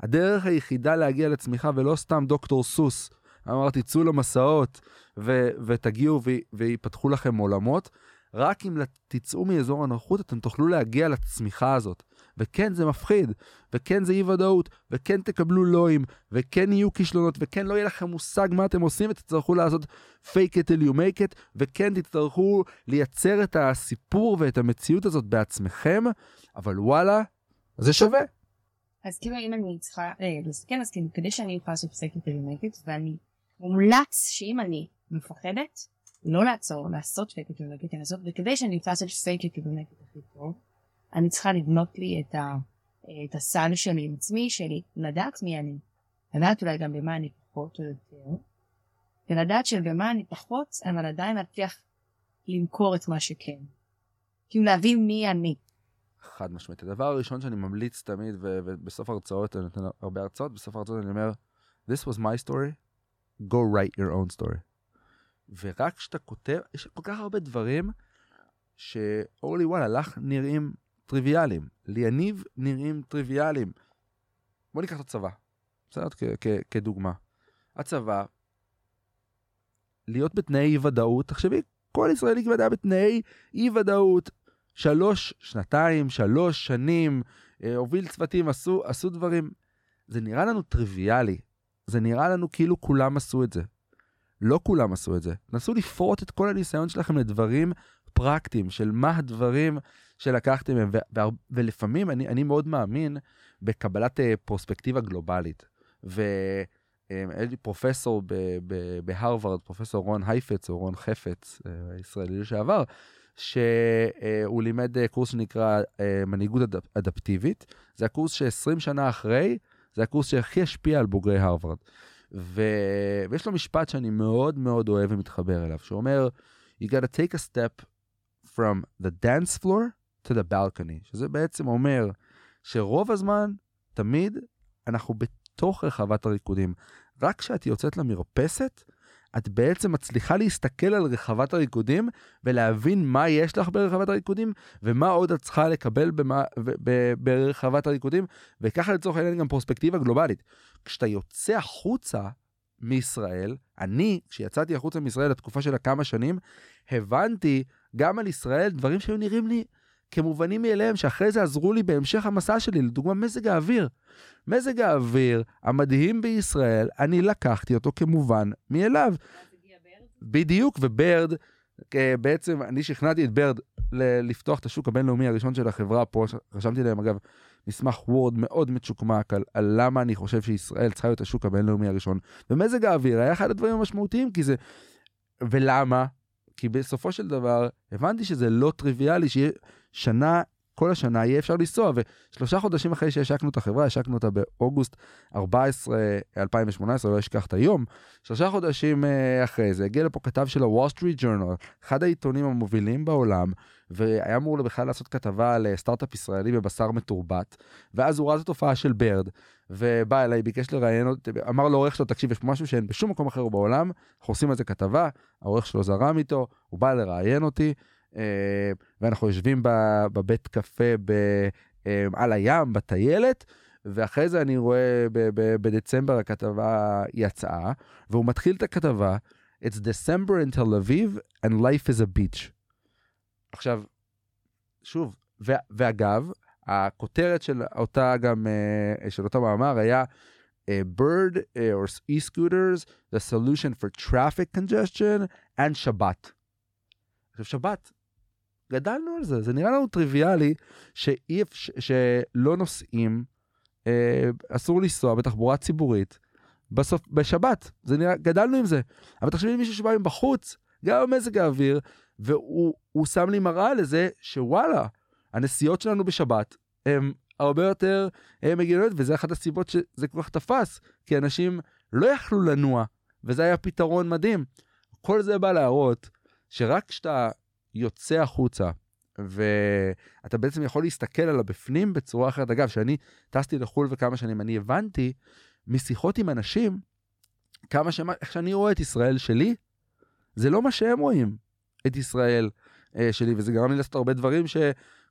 הדרך היחידה להגיע לצמיחה, ולא סתם דוקטור סוס, אמרתי, צאו למסעות ו- ותגיעו ו- ויפתחו לכם עולמות, רק אם תצאו מאזור הנוחות אתם תוכלו להגיע לצמיחה הזאת. וכן זה מפחיד, וכן זה אי ודאות, וכן תקבלו לואים, וכן יהיו כישלונות, וכן לא יהיה לכם מושג מה אתם עושים, ותצטרכו לעשות fake it till you make it, וכן תצטרכו לייצר את הסיפור ואת המציאות הזאת בעצמכם, אבל וואלה, זה שווה. אז כאילו אם אני צריכה לסכן אז כאילו כדי שאני אוכל לעשות fake it till ואני מומלץ שאם אני מפחדת, לא לעצור, לעשות fake it till it, וכדי שאני אוכל לעשות fake it till הכי טוב, אני צריכה לבנות לי את, ה, את הסל שלי עם עצמי שלי, לדעת מי אני, לדעת אולי גם במה אני פחות או יותר, ולדעת שבמה אני פחות, אבל עדיין אצליח למכור את מה שכן. כאילו להבין מי אני. חד משמעית. הדבר הראשון שאני ממליץ תמיד, ובסוף הרצאות, אני נותן הרבה הרצאות, בסוף הרצאות אני אומר, This was my story, go write your own story. ורק כשאתה כותב, יש כל כך הרבה דברים שאורלי וואלה, לך נראים טריוויאליים. ליניב נראים טריוויאליים. בוא ניקח את הצבא, בסדר? כדוגמה. הצבא, להיות בתנאי אי ודאות, תחשבי, כל ישראלי כמעט היה בתנאי אי ודאות. שלוש, שנתיים, שלוש שנים, אה, הוביל צוותים, עשו, עשו דברים. זה נראה לנו טריוויאלי. זה נראה לנו כאילו כולם עשו את זה. לא כולם עשו את זה. נסו לפרוט את כל הניסיון שלכם לדברים פרקטיים, של מה הדברים שלקחתי מהם, ולפעמים אני, אני מאוד מאמין בקבלת uh, פרוספקטיבה גלובלית. והיה אה, לי פרופסור בהרווארד, פרופסור רון הייפץ או רון חפץ, uh, ישראלי לשעבר, שהוא לימד קורס שנקרא מנהיגות אד, אדפטיבית. זה הקורס ש-20 שנה אחרי, זה הקורס שהכי השפיע על בוגרי הרווארד. ו... ויש לו משפט שאני מאוד מאוד אוהב ומתחבר אליו, שאומר, you gotta take a step from the dance floor to the balcony, שזה בעצם אומר שרוב הזמן, תמיד, אנחנו בתוך רחבת הריקודים. רק כשאת יוצאת למרפסת, את בעצם מצליחה להסתכל על רחבת הריקודים ולהבין מה יש לך ברחבת הריקודים ומה עוד את צריכה לקבל במה, ב, ב, ברחבת הריקודים וככה לצורך העניין גם פרוספקטיבה גלובלית. כשאתה יוצא החוצה מישראל, אני, כשיצאתי החוצה מישראל לתקופה של הכמה שנים, הבנתי גם על ישראל דברים שהיו נראים לי כמובנים מאליהם, שאחרי זה עזרו לי בהמשך המסע שלי, לדוגמה מזג האוויר. מזג האוויר המדהים בישראל, אני לקחתי אותו כמובן מאליו. בדיוק, ו Bird, אה, בעצם אני שכנעתי את Bird לפתוח את השוק הבינלאומי הראשון של החברה פה, רשמתי להם אגב מסמך Word מאוד מצ'וקמק על, על למה אני חושב שישראל צריכה להיות השוק הבינלאומי הראשון. ומזג האוויר היה אחד הדברים המשמעותיים, כי זה... ולמה? כי בסופו של דבר הבנתי שזה לא טריוויאלי שיהיה שנה, כל השנה יהיה אפשר לנסוע, ושלושה חודשים אחרי שהשקנו את החברה, השקנו אותה באוגוסט 14, 2018, לא אשכח את היום, שלושה חודשים אה, אחרי זה הגיע לפה כתב של הוול סטריט ג'ורנל, אחד העיתונים המובילים בעולם, והיה אמור בכלל לעשות כתבה על אה, סטארט-אפ ישראלי בבשר מתורבת, ואז הוא ראה את התופעה של ברד, ובא אליי, ביקש לראיין אותי, אמר לעורך שלו, תקשיב, יש פה משהו שאין בשום מקום אחר בעולם, אנחנו עושים על זה כתבה, העורך שלו זרם איתו, הוא בא לראיין אותי, אה, ואנחנו יושבים בבית קפה ב, אה, על הים, בטיילת, ואחרי זה אני רואה בדצמבר הכתבה יצאה, והוא מתחיל את הכתבה, It's December in Tel Aviv and life is a beach. עכשיו, שוב, ואגב, הכותרת של אותה גם, אה, של אותו מאמר היה uh, bird uh, or e-scooters, the solution for traffic congestion, and שבת. עכשיו, שבת, גדלנו על זה, זה נראה לנו טריוויאלי שאי, אפ- שלא נוסעים, אה, אסור לנסוע בתחבורה ציבורית בסוף, בשבת, זה נראה, גדלנו עם זה. אבל תחשבי מישהו שבא מבחוץ, גם במזג האוויר, והוא הוא שם לי מראה לזה שוואלה, הנסיעות שלנו בשבת הן הרבה יותר מגינות, וזה אחת הסיבות שזה כל כך תפס, כי אנשים לא יכלו לנוע, וזה היה פתרון מדהים. כל זה בא להראות שרק כשאתה יוצא החוצה, ואתה בעצם יכול להסתכל על הבפנים בצורה אחרת. אגב, כשאני טסתי לחו"ל וכמה שנים, אני הבנתי משיחות עם אנשים, כמה שמה, איך שאני רואה את ישראל שלי, זה לא מה שהם רואים, את ישראל אה, שלי, וזה גרם לי לעשות הרבה דברים ש...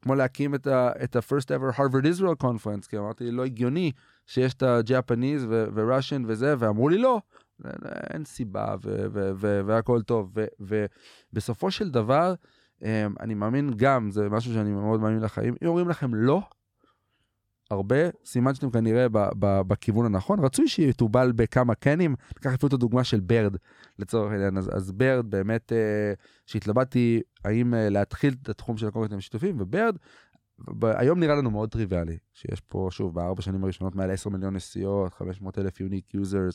כמו להקים את ה- את ה-first ever Harvard Israel conference, כי אמרתי, לא הגיוני שיש את ה-Japanese ו-Russian וזה, ואמרו לי לא, אין סיבה והכל טוב. ובסופו של דבר, אמ, אני מאמין גם, זה משהו שאני מאוד מאמין לחיים, אם אומרים לכם לא, הרבה, סימן שאתם כנראה ב- ב- בכיוון הנכון. רצוי שיתובל בכמה כנים, ניקח אפילו את הדוגמה של Bird, לצורך העניין. אז, אז Bird באמת, אה, שהתלבטתי האם אה, להתחיל את התחום של הקורקינטים השיתופיים, ו Bird, היום נראה לנו מאוד טריוויאלי, שיש פה, שוב, בארבע שנים הראשונות מעל 10 מיליון נסיעות, 500 אלף unique users,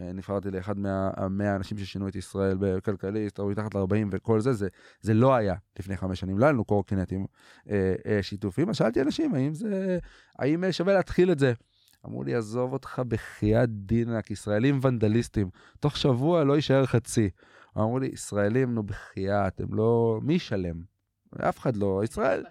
נבחרתי לאחד מהמאה האנשים ששינו את ישראל בכלכליסט, או מתחת ל-40 וכל זה, זה, זה לא היה לפני חמש שנים, לא היה לנו קורקינטים אה, אה, שיתופים, אז שאלתי אנשים האם זה, האם אה, שווה להתחיל את זה. אמרו לי, עזוב אותך בחייאת דינק, ישראלים ונדליסטים, תוך שבוע לא יישאר חצי. אמרו לי, ישראלים, נו בחייאת, הם לא, מי ישלם? אף אחד לא, ישראל,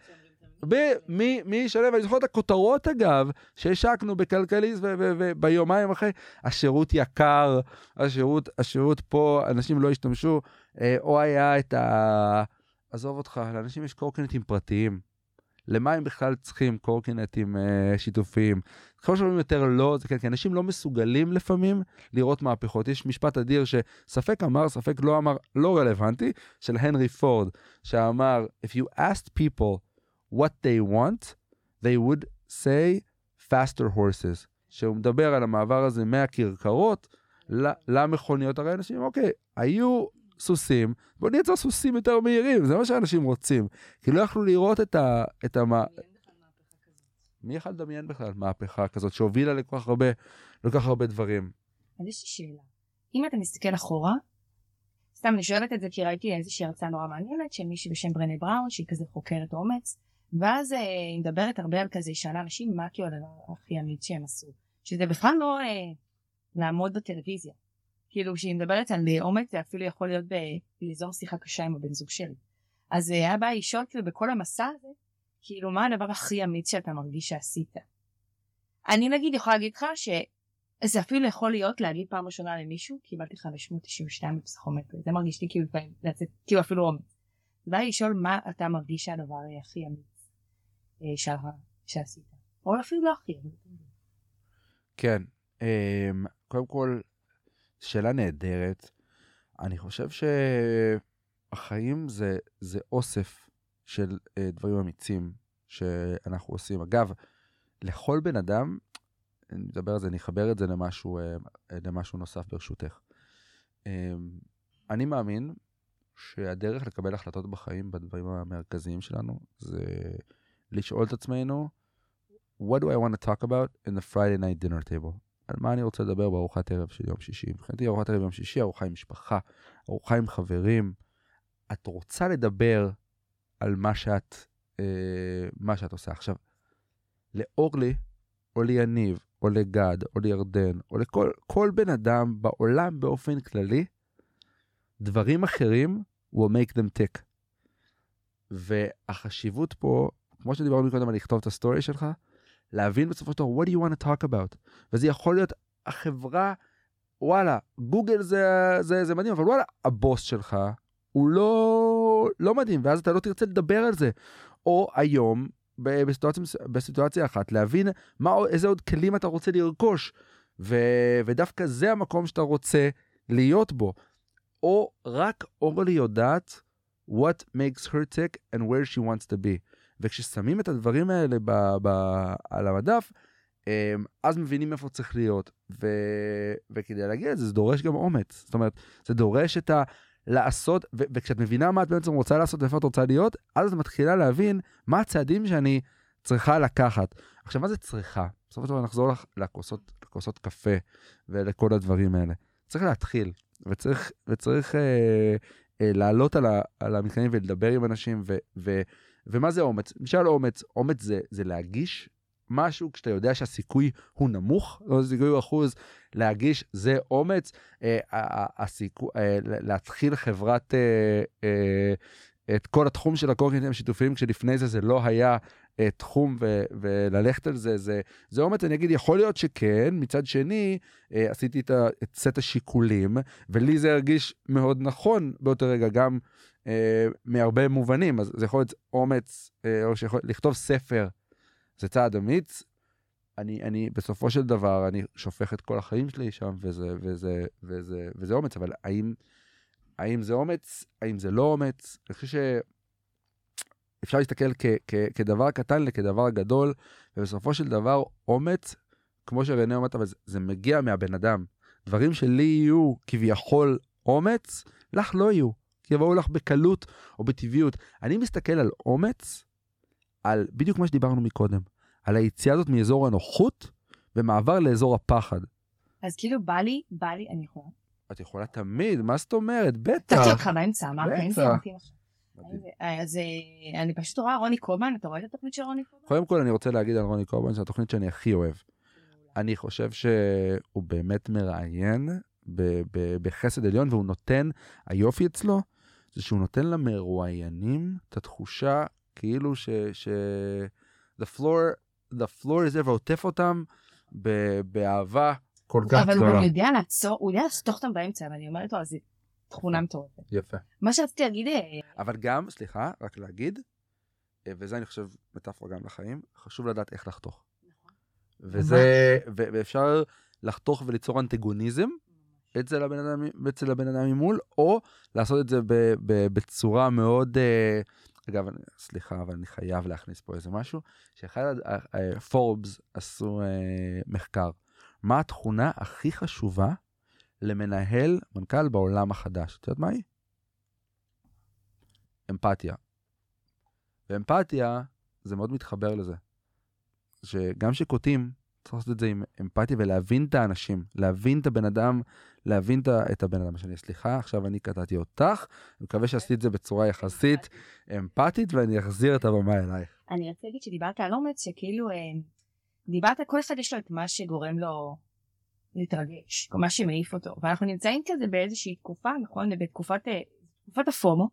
ב- מי, ישלם? אני זוכר את הכותרות אגב, שהשקנו בכלכליסט וביומיים אחרי, השירות יקר, השירות, השירות פה, אנשים לא השתמשו, אה, או היה את ה... עזוב אותך, לאנשים יש קורקינטים פרטיים. למה הם בכלל צריכים קורקינטים אה, שיתופיים? ככל שאומרים יותר לא, זה כן, כי אנשים לא מסוגלים לפעמים לראות מהפכות. יש משפט אדיר שספק אמר, ספק לא אמר, לא רלוונטי, של הנרי פורד, שאמר, If you asked people what they want, they would say faster horses. שהוא מדבר על המעבר הזה מהכרכרות למכוניות. הרי אנשים, אוקיי, היו סוסים, בוא נייצר סוסים יותר מהירים, זה מה שאנשים רוצים. כי לא יכלו לראות את ה... את המה... מי יכול לדמיין בכלל מהפכה כזאת שהובילה לכל כך הרבה, לכל כך הרבה דברים? אז יש לי שאלה. אם אתה מסתכל אחורה, סתם אני שואלת את זה כי ראיתי איזושהי הרצאה נורא מעניינת של מישהי בשם ברנה בראון שהיא כזה חוקרת אומץ ואז אה, היא מדברת הרבה על כזה היא שאלה אנשים מה כאילו הדבר הכי אמיץ שהם עשו? שזה בכלל לא אה, לעמוד בטלוויזיה. כאילו כשהיא מדברת על אה, אומץ זה אפילו יכול להיות ב- ליזום שיחה קשה עם הבן זוג שלי. אז אה, היה בא לשאול כאילו בכל המסע הזה כאילו מה הדבר הכי אמיץ שאתה מרגיש שעשית. אני נגיד יכולה להגיד לך ש... זה אפילו יכול להיות להגיד פעם ראשונה למישהו קיבלתי 592 בפסיכומטרי. זה מרגיש לי כאילו כאילו אפילו אומץ. בא לשאול מה אתה מרגיש שהדבר הכי אמיץ אה, שעשית או אפילו לא הכי. כן, אמ, קודם כל, שאלה נהדרת. אני חושב שהחיים זה, זה אוסף של אה, דברים אמיצים שאנחנו עושים. אגב, לכל בן אדם, אני מדבר על זה, אני אחבר את זה למשהו, אה, למשהו נוסף ברשותך. אמ, אני מאמין שהדרך לקבל החלטות בחיים בדברים המרכזיים שלנו זה לשאול את עצמנו, what do I want to talk about in the Friday night dinner table? על מה אני רוצה לדבר בארוחת ערב של יום שישי. מבחינתי ארוחת ערב יום שישי, ארוחה עם משפחה, ארוחה עם חברים. את רוצה לדבר על מה שאת, אה, מה שאת עושה. עכשיו, לאורלי, או ליניב, או לגד, או לירדן, או לכל כל בן אדם בעולם באופן כללי, דברים אחרים will make them tick. והחשיבות פה, כמו שדיברנו קודם על לכתוב את ה story שלך, להבין בסופו של דבר, what do you want to talk about? וזה יכול להיות החברה, וואלה, גוגל זה, זה, זה מדהים, אבל וואלה, הבוס שלך הוא לא, לא מדהים, ואז אתה לא תרצה לדבר על זה. או היום, בסיטואציה, בסיטואציה אחת, להבין מה, איזה עוד כלים אתה רוצה לרכוש, ו, ודווקא זה המקום שאתה רוצה להיות בו. או רק אורלי יודעת what makes her tick and where she wants to be. וכששמים את הדברים האלה ב, ב, על המדף, אמ, אז מבינים איפה צריך להיות, ו... וכדי להגיע לזה, זה דורש גם אומץ. זאת אומרת, זה דורש את ה... לעשות, ו... וכשאת מבינה מה את בעצם רוצה לעשות ואיפה את רוצה להיות, אז את מתחילה להבין מה הצעדים שאני צריכה לקחת. עכשיו, מה זה צריכה? בסופו של דבר נחזור לכוסות, לכוסות קפה ולכל הדברים האלה. צריך להתחיל, וצריך, וצריך אה, אה, לעלות על, ה, על המתקנים ולדבר עם אנשים, ו, ו, ומה זה אומץ? למשל אומץ, אומץ זה, זה להגיש משהו כשאתה יודע שהסיכוי הוא נמוך, לא סיכוי הוא אחוז, להגיש זה אומץ. אה, הסיכוי, אה, להתחיל חברת, אה, אה, את כל התחום של הקורקינטים השיתופיים, כשלפני זה זה לא היה אה, תחום ו- וללכת על זה, זה, זה אומץ, אני אגיד, יכול להיות שכן, מצד שני, אה, עשיתי את, ה- את סט השיקולים, ולי זה הרגיש מאוד נכון באותו רגע, גם מהרבה מובנים, אז זה יכול להיות אומץ, אה, או שיכול לכתוב ספר, זה צעד אמיץ. אני, אני, בסופו של דבר, אני שופך את כל החיים שלי שם, וזה, וזה, וזה, וזה אומץ, אבל האם, האם זה אומץ? האם זה לא אומץ? אני חושב ש... אפשר להסתכל כ- כ- כדבר קטן לכדבר גדול, ובסופו של דבר אומץ, כמו שרנה אומרת, אבל זה, זה מגיע מהבן אדם. דברים שלי יהיו כביכול אומץ, לך לא יהיו, יבואו לך בקלות או בטבעיות. אני מסתכל על אומץ, על בדיוק מה שדיברנו מקודם, על היציאה הזאת מאזור הנוחות ומעבר לאזור הפחד. אז כאילו בא לי, בא לי, אני יכולה. את יכולה תמיד, מה זאת אומרת? בטח. אותך באמצע, אמרת, אין מתאים עכשיו. מדהים. אז אה, אני פשוט רואה רוני קובן, אתה רואה את התוכנית של רוני קובן? קודם כל אני רוצה להגיד על רוני קורבן, זו התוכנית שאני הכי אוהב. אני חושב שהוא באמת מראיין בחסד עליון, והוא נותן, היופי אצלו, זה שהוא נותן למרואיינים את התחושה כאילו ש... ש... the floor, the floor is there, ועוטף אותם ב- באהבה כל כך אבל הוא גדולה. גם יודע לעצור, הוא יודע לחתוך אותם באמצע, ואני אומרת לו, אז זו תכונה מטורפת. יפה. מה שרציתי להגיד, אה, אבל גם, סליחה, רק להגיד, אה, וזה אני חושב מטאפורה גם לחיים, חשוב לדעת איך לחתוך. וזה, ו- ואפשר לחתוך וליצור אנטגוניזם אצל הבן אדם, אצל הבן אדם ממול, או לעשות את זה ב- ב- בצורה מאוד, אה, אגב, סליחה, אבל אני חייב להכניס פה איזה משהו, שאחד פורבס עשו אה, מחקר. מה התכונה הכי חשובה למנהל מנכ"ל בעולם החדש? את יודעת מה היא? אמפתיה. ואמפתיה, זה מאוד מתחבר לזה. שגם כשקוטעים, צריך לעשות את זה עם אמפתיה ולהבין את האנשים, להבין את הבן אדם, להבין את הבן אדם השני. סליחה, עכשיו אני קטעתי אותך, אני מקווה שעשיתי את זה בצורה יחסית אמפתית, ואני אחזיר את הבמה אלייך. אני רציתי להגיד שדיברת על אומץ, שכאילו, אה, דיברת, כל אחד יש לו את מה שגורם לו להתרגש, מה שמעיף אותו, ואנחנו נמצאים כזה באיזושהי תקופה, נכון, בתקופת אה, תקופת הפומו,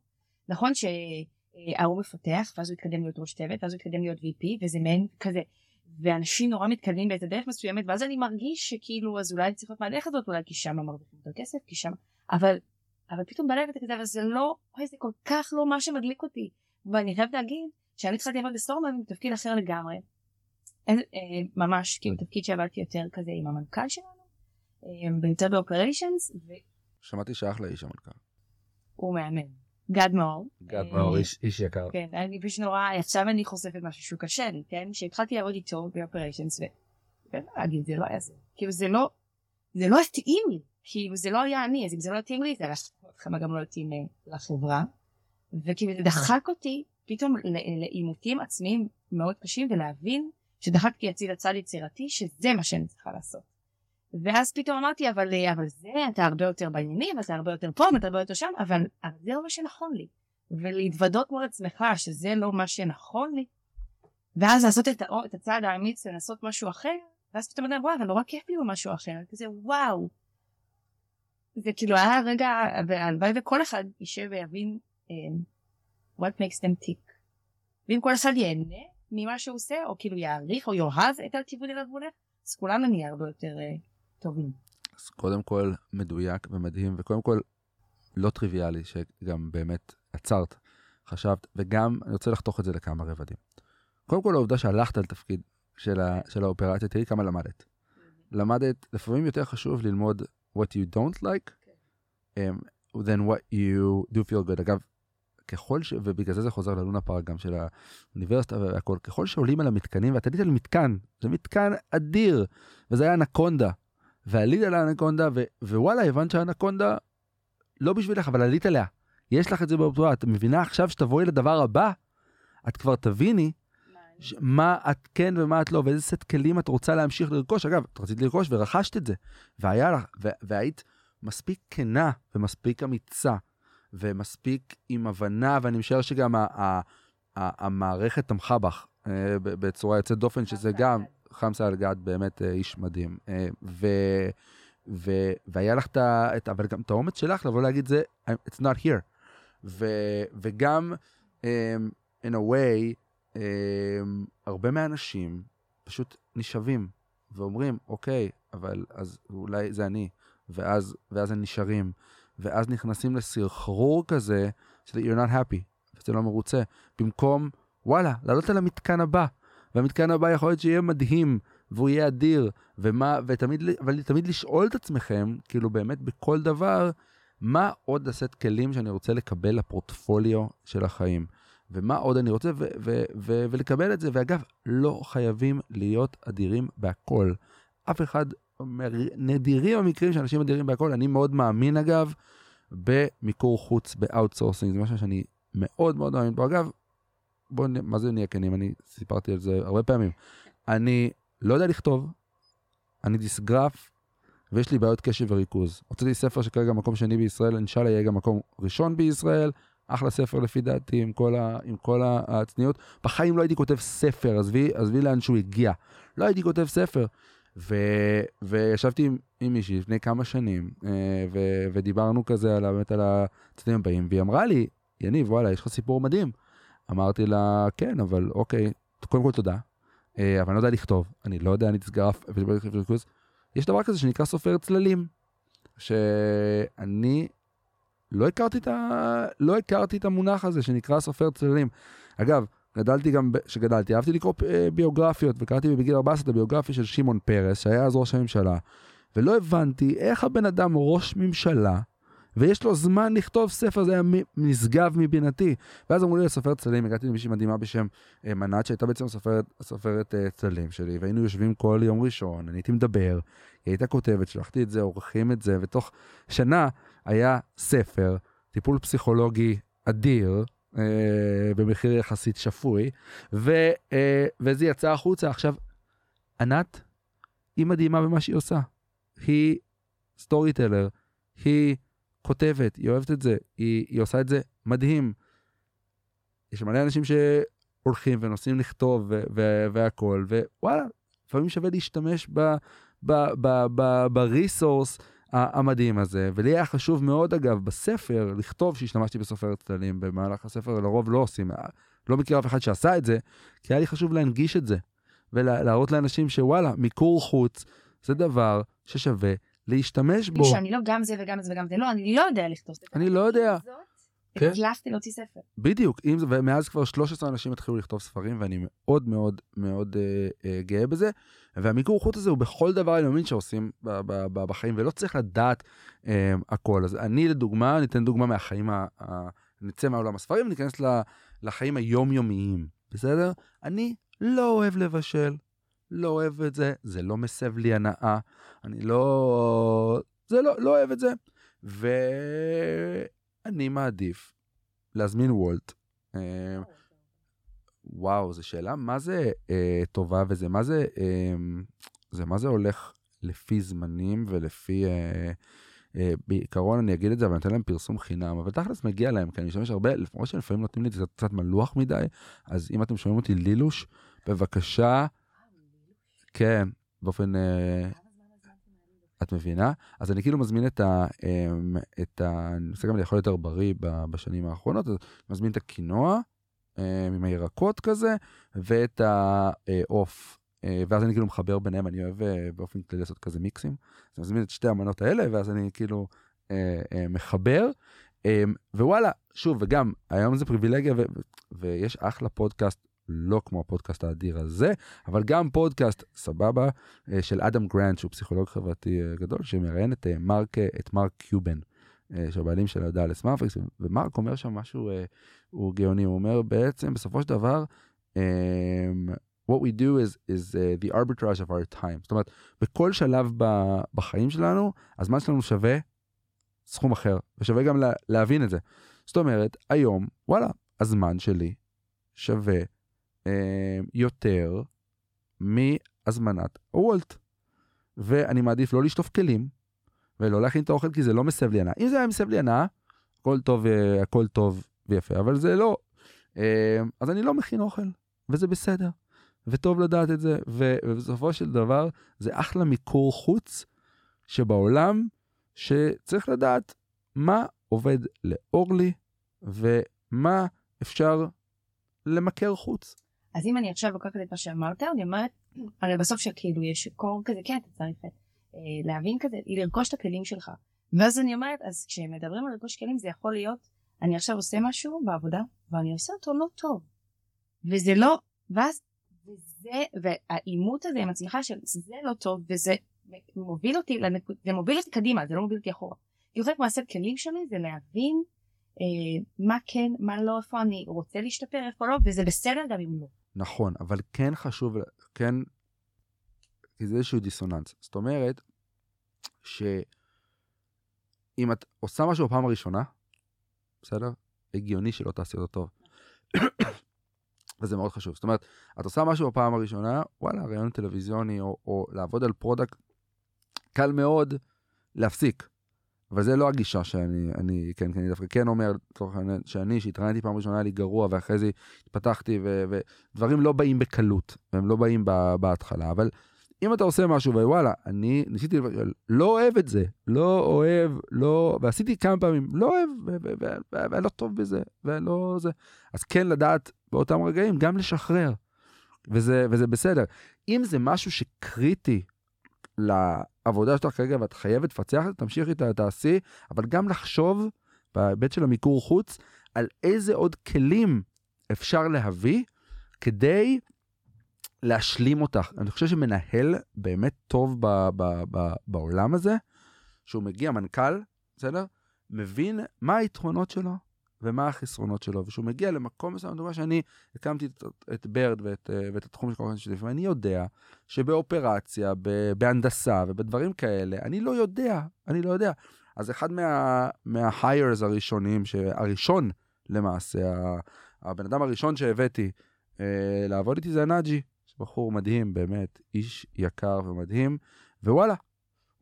נכון שההוא מפתח, ואז הוא התקדם להיות ראש צוות, ואז הוא התקדם להיות VP, וזה מעין כזה, ואנשים נורא מתקדמים באיזה דרך מסוימת, ואז אני מרגיש שכאילו, אז אולי צריך להיות מהדרך הזאת, אולי כי שם מרוויחים יותר כסף, כי שם, אבל, אבל פתאום בלב אתה כזה, אבל זה לא, אוי, זה כל כך לא מה שמדליק אותי, ואני חייבת להגיד, כשאני התחלתי לעבוד בסטורמן בתפקיד אחר לגמרי, אין, אה, ממש כאילו תפקיד שעבדתי יותר כזה עם המנכ"ל שלנו, אה, באופריישנס, שמעתי שאחלה איש המנכ"ל. והוא מאמן. גד מאור. גד אה, מאור, איש- איש יקר. כן, אני פשוט נורא, עכשיו אני חושפת משהו שהוא קשה לי, כן? כשהתחלתי לעבוד איתו באופריישנס, ולהגיד, זה לא היה זה. כאילו זה לא, זה לא התאים לי. כאילו זה לא היה אני, אז אם זה לא התאים לי, זה היה לכם גם לא התאים אה, לחברה. וכאילו זה דחק אותי פתאום לעימותים עצמיים מאוד קשים, ולהבין שדחקתי הצידה צד יצירתי, שזה מה שאני צריכה לעשות. ואז פתאום אמרתי, אבל, אה, אבל זה, אתה הרבה יותר בעניינים, אתה הרבה יותר פה, ואתה הרבה יותר שם, אבל, אבל זה לא מה שנכון לי. ולהתוודות מול עצמך שזה לא מה שנכון לי, ואז לעשות את, את הצעד האמיץ ולעשות משהו אחר, ואז פתאום אתה אומר, וואו, אבל נורא כיף לי במשהו אחר, כזה וואו. זה כאילו היה רגע, והלוואי וכל אחד יישב ויבין um, what makes them tick. ואם כל אחד ייהנה ממה שהוא עושה, או כאילו יעריך או יאהב את הכיוון אליו הוא הולך, אז כולנו נהיה הרבה יותר uh, טובים. אז קודם כל מדויק ומדהים, וקודם כל לא טריוויאלי, שגם באמת עצרת, חשבת, וגם אני רוצה לחתוך את זה לכמה רבדים. קודם כל העובדה שהלכת על תפקיד של, ה, של האופרציה, תראי כמה למדת. למדת, לפעמים יותר חשוב ללמוד what you don't like, um, than what you do feel good. אגב, ככל ש... ובגלל זה זה חוזר ללונה פארק גם של האוניברסיטה והכל, ככל שעולים על המתקנים, ואת עלית על מתקן, זה מתקן אדיר, וזה היה אנקונדה. ועלית על האנקונדה, ו... ווואלה, הבנת שהאנקונדה לא בשבילך, אבל עלית עליה. יש לך את זה באופטואר, את מבינה עכשיו שתבואי לדבר הבא, את כבר תביני ש... מה את כן ומה את לא, ואיזה סט כלים את רוצה להמשיך לרכוש. אגב, את רצית לרכוש ורכשת את זה, והיה לך, ו... והיית מספיק כנה ומספיק אמיצה ומספיק עם הבנה, ואני משער שגם ה- ה- ה- המערכת תמכה בך אה, בצורה יוצאת דופן, שזה גם, חמסה אלגד באמת אה, איש מדהים. אה, ו... ו... והיה לך את ה... את... אבל גם את האומץ שלך לבוא להגיד זה, it's not here. ו... וגם, um, in a way, um, הרבה מהאנשים פשוט נשאבים ואומרים, אוקיי, אבל אז אולי זה אני, ואז, ואז הם נשארים, ואז נכנסים לסחרור כזה, שזה you're not happy, ואתה לא מרוצה, במקום, וואלה, לעלות על המתקן הבא, והמתקן הבא יכול להיות שיהיה מדהים, והוא יהיה אדיר, ומה, ותמיד, אבל תמיד לשאול את עצמכם, כאילו באמת בכל דבר, מה עוד הסט כלים שאני רוצה לקבל לפורטפוליו של החיים, ומה עוד אני רוצה, ו- ו- ו- ולקבל את זה, ואגב, לא חייבים להיות אדירים בהכל. אף אחד, נדירים המקרים שאנשים אדירים בהכל, אני מאוד מאמין אגב, במיקור חוץ, ב outsourcing, זה משהו שאני מאוד מאוד מאמין בו. אגב, בואו, מה זה נהיה כנים? אני סיפרתי על זה הרבה פעמים. אני לא יודע לכתוב, אני דיסגרף, ויש לי בעיות קשב וריכוז. הוצאתי ספר שכרגע מקום שני בישראל, אינשאללה יהיה גם מקום ראשון בישראל, אחלה ספר לפי דעתי, עם כל, ה, עם כל הצניעות. בחיים לא הייתי כותב ספר, עזבי, עזבי לאן שהוא הגיע. לא הייתי כותב ספר. ו, וישבתי עם, עם מישהי לפני כמה שנים, אה, ו, ודיברנו כזה על, באמת על הצדדים הבאים, והיא אמרה לי, יניב, וואלה, יש לך סיפור מדהים. אמרתי לה, כן, אבל אוקיי, קודם כל תודה, אה, אבל אני לא יודע לכתוב, אני לא יודע, אני תסגרף וריכוז. יש דבר כזה שנקרא סופר צללים, שאני לא הכרתי את, ה... לא הכרתי את המונח הזה שנקרא סופר צללים. אגב, גדלתי גם, כשגדלתי, אהבתי לקרוא אה, ביוגרפיות, וקראתי בגיל 14 את הביוגרפיה של שמעון פרס, שהיה אז ראש הממשלה, ולא הבנתי איך הבן אדם ראש ממשלה, ויש לו זמן לכתוב ספר, זה היה נשגב מבינתי. ואז אמרו לי לסופר צללים, הגעתי למישהי מדהימה בשם אה, מנת, שהייתה בעצם סופרת, סופרת uh, צללים שלי, והיינו יושבים כל יום ראשון, אני הייתי מדבר, היא הייתה כותבת, שלחתי את זה, עורכים את זה, ותוך שנה היה ספר, טיפול פסיכולוגי אדיר, uh, במחיר יחסית שפוי, ו, uh, וזה יצא החוצה. עכשיו, ענת, היא מדהימה במה שהיא עושה. היא story teller, היא... כותבת, היא אוהבת את זה, היא, היא עושה את זה מדהים. יש מלא אנשים שהולכים ונוסעים לכתוב והכול, ווואלה, לפעמים שווה להשתמש ב resource המדהים הזה. ולי היה חשוב מאוד, אגב, בספר, לכתוב שהשתמשתי בסופר צללים במהלך הספר, לרוב לא עושים, לא מכיר אף אחד שעשה את זה, כי היה לי חשוב להנגיש את זה, ולהראות לאנשים שוואלה, מיקור חוץ זה דבר ששווה להשתמש בו. שאני לא גם זה וגם זה וגם זה, לא, אני לא יודע לכתוב ספר. אני לא יודע. כן. הצלחתי להוציא ספר. בדיוק, אם ומאז כבר 13 אנשים התחילו לכתוב ספרים, ואני מאוד מאוד מאוד אה, אה, גאה בזה. והמיקור חוץ הזה הוא בכל דבר אני מאמין שעושים ב, ב, ב, בחיים, ולא צריך לדעת אה, הכל. אז אני לדוגמה, ניתן דוגמה מהחיים, ה, ה, נצא מהעולם הספרים וניכנס לחיים היומיומיים, בסדר? אני לא אוהב לבשל, לא אוהב את זה, זה לא מסב לי הנאה, אני לא... זה לא, לא אוהב את זה. ואני מעדיף להזמין וולט. אה, וואו, זו שאלה מה זה אה, טובה וזה מה זה, אה, זה מה זה הולך לפי זמנים ולפי... אה, אה, בעיקרון אני אגיד את זה, אבל אני אתן להם פרסום חינם, אבל תכלס מגיע להם, כי אני משתמש הרבה, למרות שלפעמים נותנים לי את זה קצת מלוח מדי, אז אם אתם שומעים אותי לילוש, בבקשה, כן, באופן... אה, את מבינה? אז אני כאילו מזמין את ה... אמ, את ה... אני עושה גם לאכול יותר בריא בשנים האחרונות, אז מזמין את הקינוע אמ, עם הירקות כזה, ואת העוף. אה, ואז אני כאילו מחבר ביניהם, אני אוהב אה, באופן כללי לעשות כזה מיקסים. אז אני מזמין את שתי המנות האלה, ואז אני כאילו מחבר. אמ, ווואלה, שוב, וגם, היום זה פריבילגיה, ו- ויש אחלה פודקאסט לא כמו הפודקאסט האדיר הזה, אבל גם פודקאסט סבבה אה, של אדם גרנט, שהוא פסיכולוג חברתי אה, גדול, שמראיין את אה, מרק, את מרק קיובן. שהבעלים של הדאלס מאבריקס, ומרק אומר שם משהו, הוא גאוני, הוא אומר בעצם, בסופו של דבר, um, what we do is, is uh, the arbitrage of our time. זאת אומרת, בכל שלב ב, בחיים שלנו, הזמן שלנו שווה סכום אחר, ושווה גם לה, להבין את זה. זאת אומרת, היום, וואלה, הזמן שלי שווה יותר מהזמנת וולט. ואני מעדיף לא לשטוף כלים, ולא להכין את האוכל כי זה לא מסב לי הנאה. אם זה היה מסב לי הנאה, הכל טוב, אה, הכל טוב ויפה, אבל זה לא. אה, אז אני לא מכין אוכל, וזה בסדר. וטוב לדעת את זה, ובסופו של דבר זה אחלה מיקור חוץ שבעולם, שצריך לדעת מה עובד לאורלי ומה אפשר למכר חוץ. אז אם אני עכשיו לוקחת את מה שאמרת, אני אומרת, הרי בסוף שכאילו יש קור כזה, כן, אתה צריך אה, להבין כזה, לרכוש את הכלים שלך. ואז אני אומרת, אז כשמדברים על לרכוש כלים זה יכול להיות, אני עכשיו עושה משהו בעבודה, ואני עושה אותו לא טוב. וזה לא, ואז, וזה, והעימות הזה עם עצמך של זה לא טוב, וזה מוביל אותי, זה מוביל אותי קדימה, זה לא מוביל אותי אחורה. כי חלק מהסט כלים שלי זה להבין אה, מה כן, מה לא, איפה אני רוצה להשתפר, איפה לא, וזה בסדר גם אם לא. נכון, אבל כן חשוב, כן, כי זה איזשהו דיסוננס. זאת אומרת, שאם את עושה משהו בפעם הראשונה, בסדר? הגיוני שלא תעשי אותו טוב. וזה מאוד חשוב. זאת אומרת, את עושה משהו בפעם הראשונה, וואלה, ראיון טלוויזיוני או, או לעבוד על product, קל מאוד להפסיק. אבל זה לא הגישה שאני, אני, כן, כן, אני דווקא כן אומר, שאני, שהתראיינתי פעם ראשונה, היה לי גרוע, ואחרי זה התפתחתי, ו, ודברים לא באים בקלות, והם לא באים בהתחלה, אבל אם אתה עושה משהו, ווואלה, אני ניסיתי, לא אוהב את זה, לא אוהב, לא, ועשיתי כמה פעמים, לא אוהב, ואני לא טוב בזה, ולא זה, אז כן לדעת באותם רגעים גם לשחרר, וזה, וזה בסדר. אם זה משהו שקריטי לעבודה שלך כרגע ואת חייבת לפצח את זה, תמשיכי, תעשי, אבל גם לחשוב בהיבט של המיקור חוץ על איזה עוד כלים אפשר להביא כדי להשלים אותך. אני חושב שמנהל באמת טוב ב- ב- ב- בעולם הזה, שהוא מגיע, מנכ"ל, בסדר? מבין מה היתרונות שלו ומה החסרונות שלו, ושהוא מגיע למקום מסוים, לדוגמה שאני הקמתי את, את ברד ואת, אה, ואת התחום של קוראים שלי, ואני יודע שבאופרציה, ב, בהנדסה ובדברים כאלה, אני לא יודע, אני לא יודע. אז אחד מה, מה-hires הראשונים, הראשון למעשה, הבן אדם הראשון שהבאתי אה, לעבוד איתי זה הנאג'י, בחור מדהים, באמת, איש יקר ומדהים, ווואלה,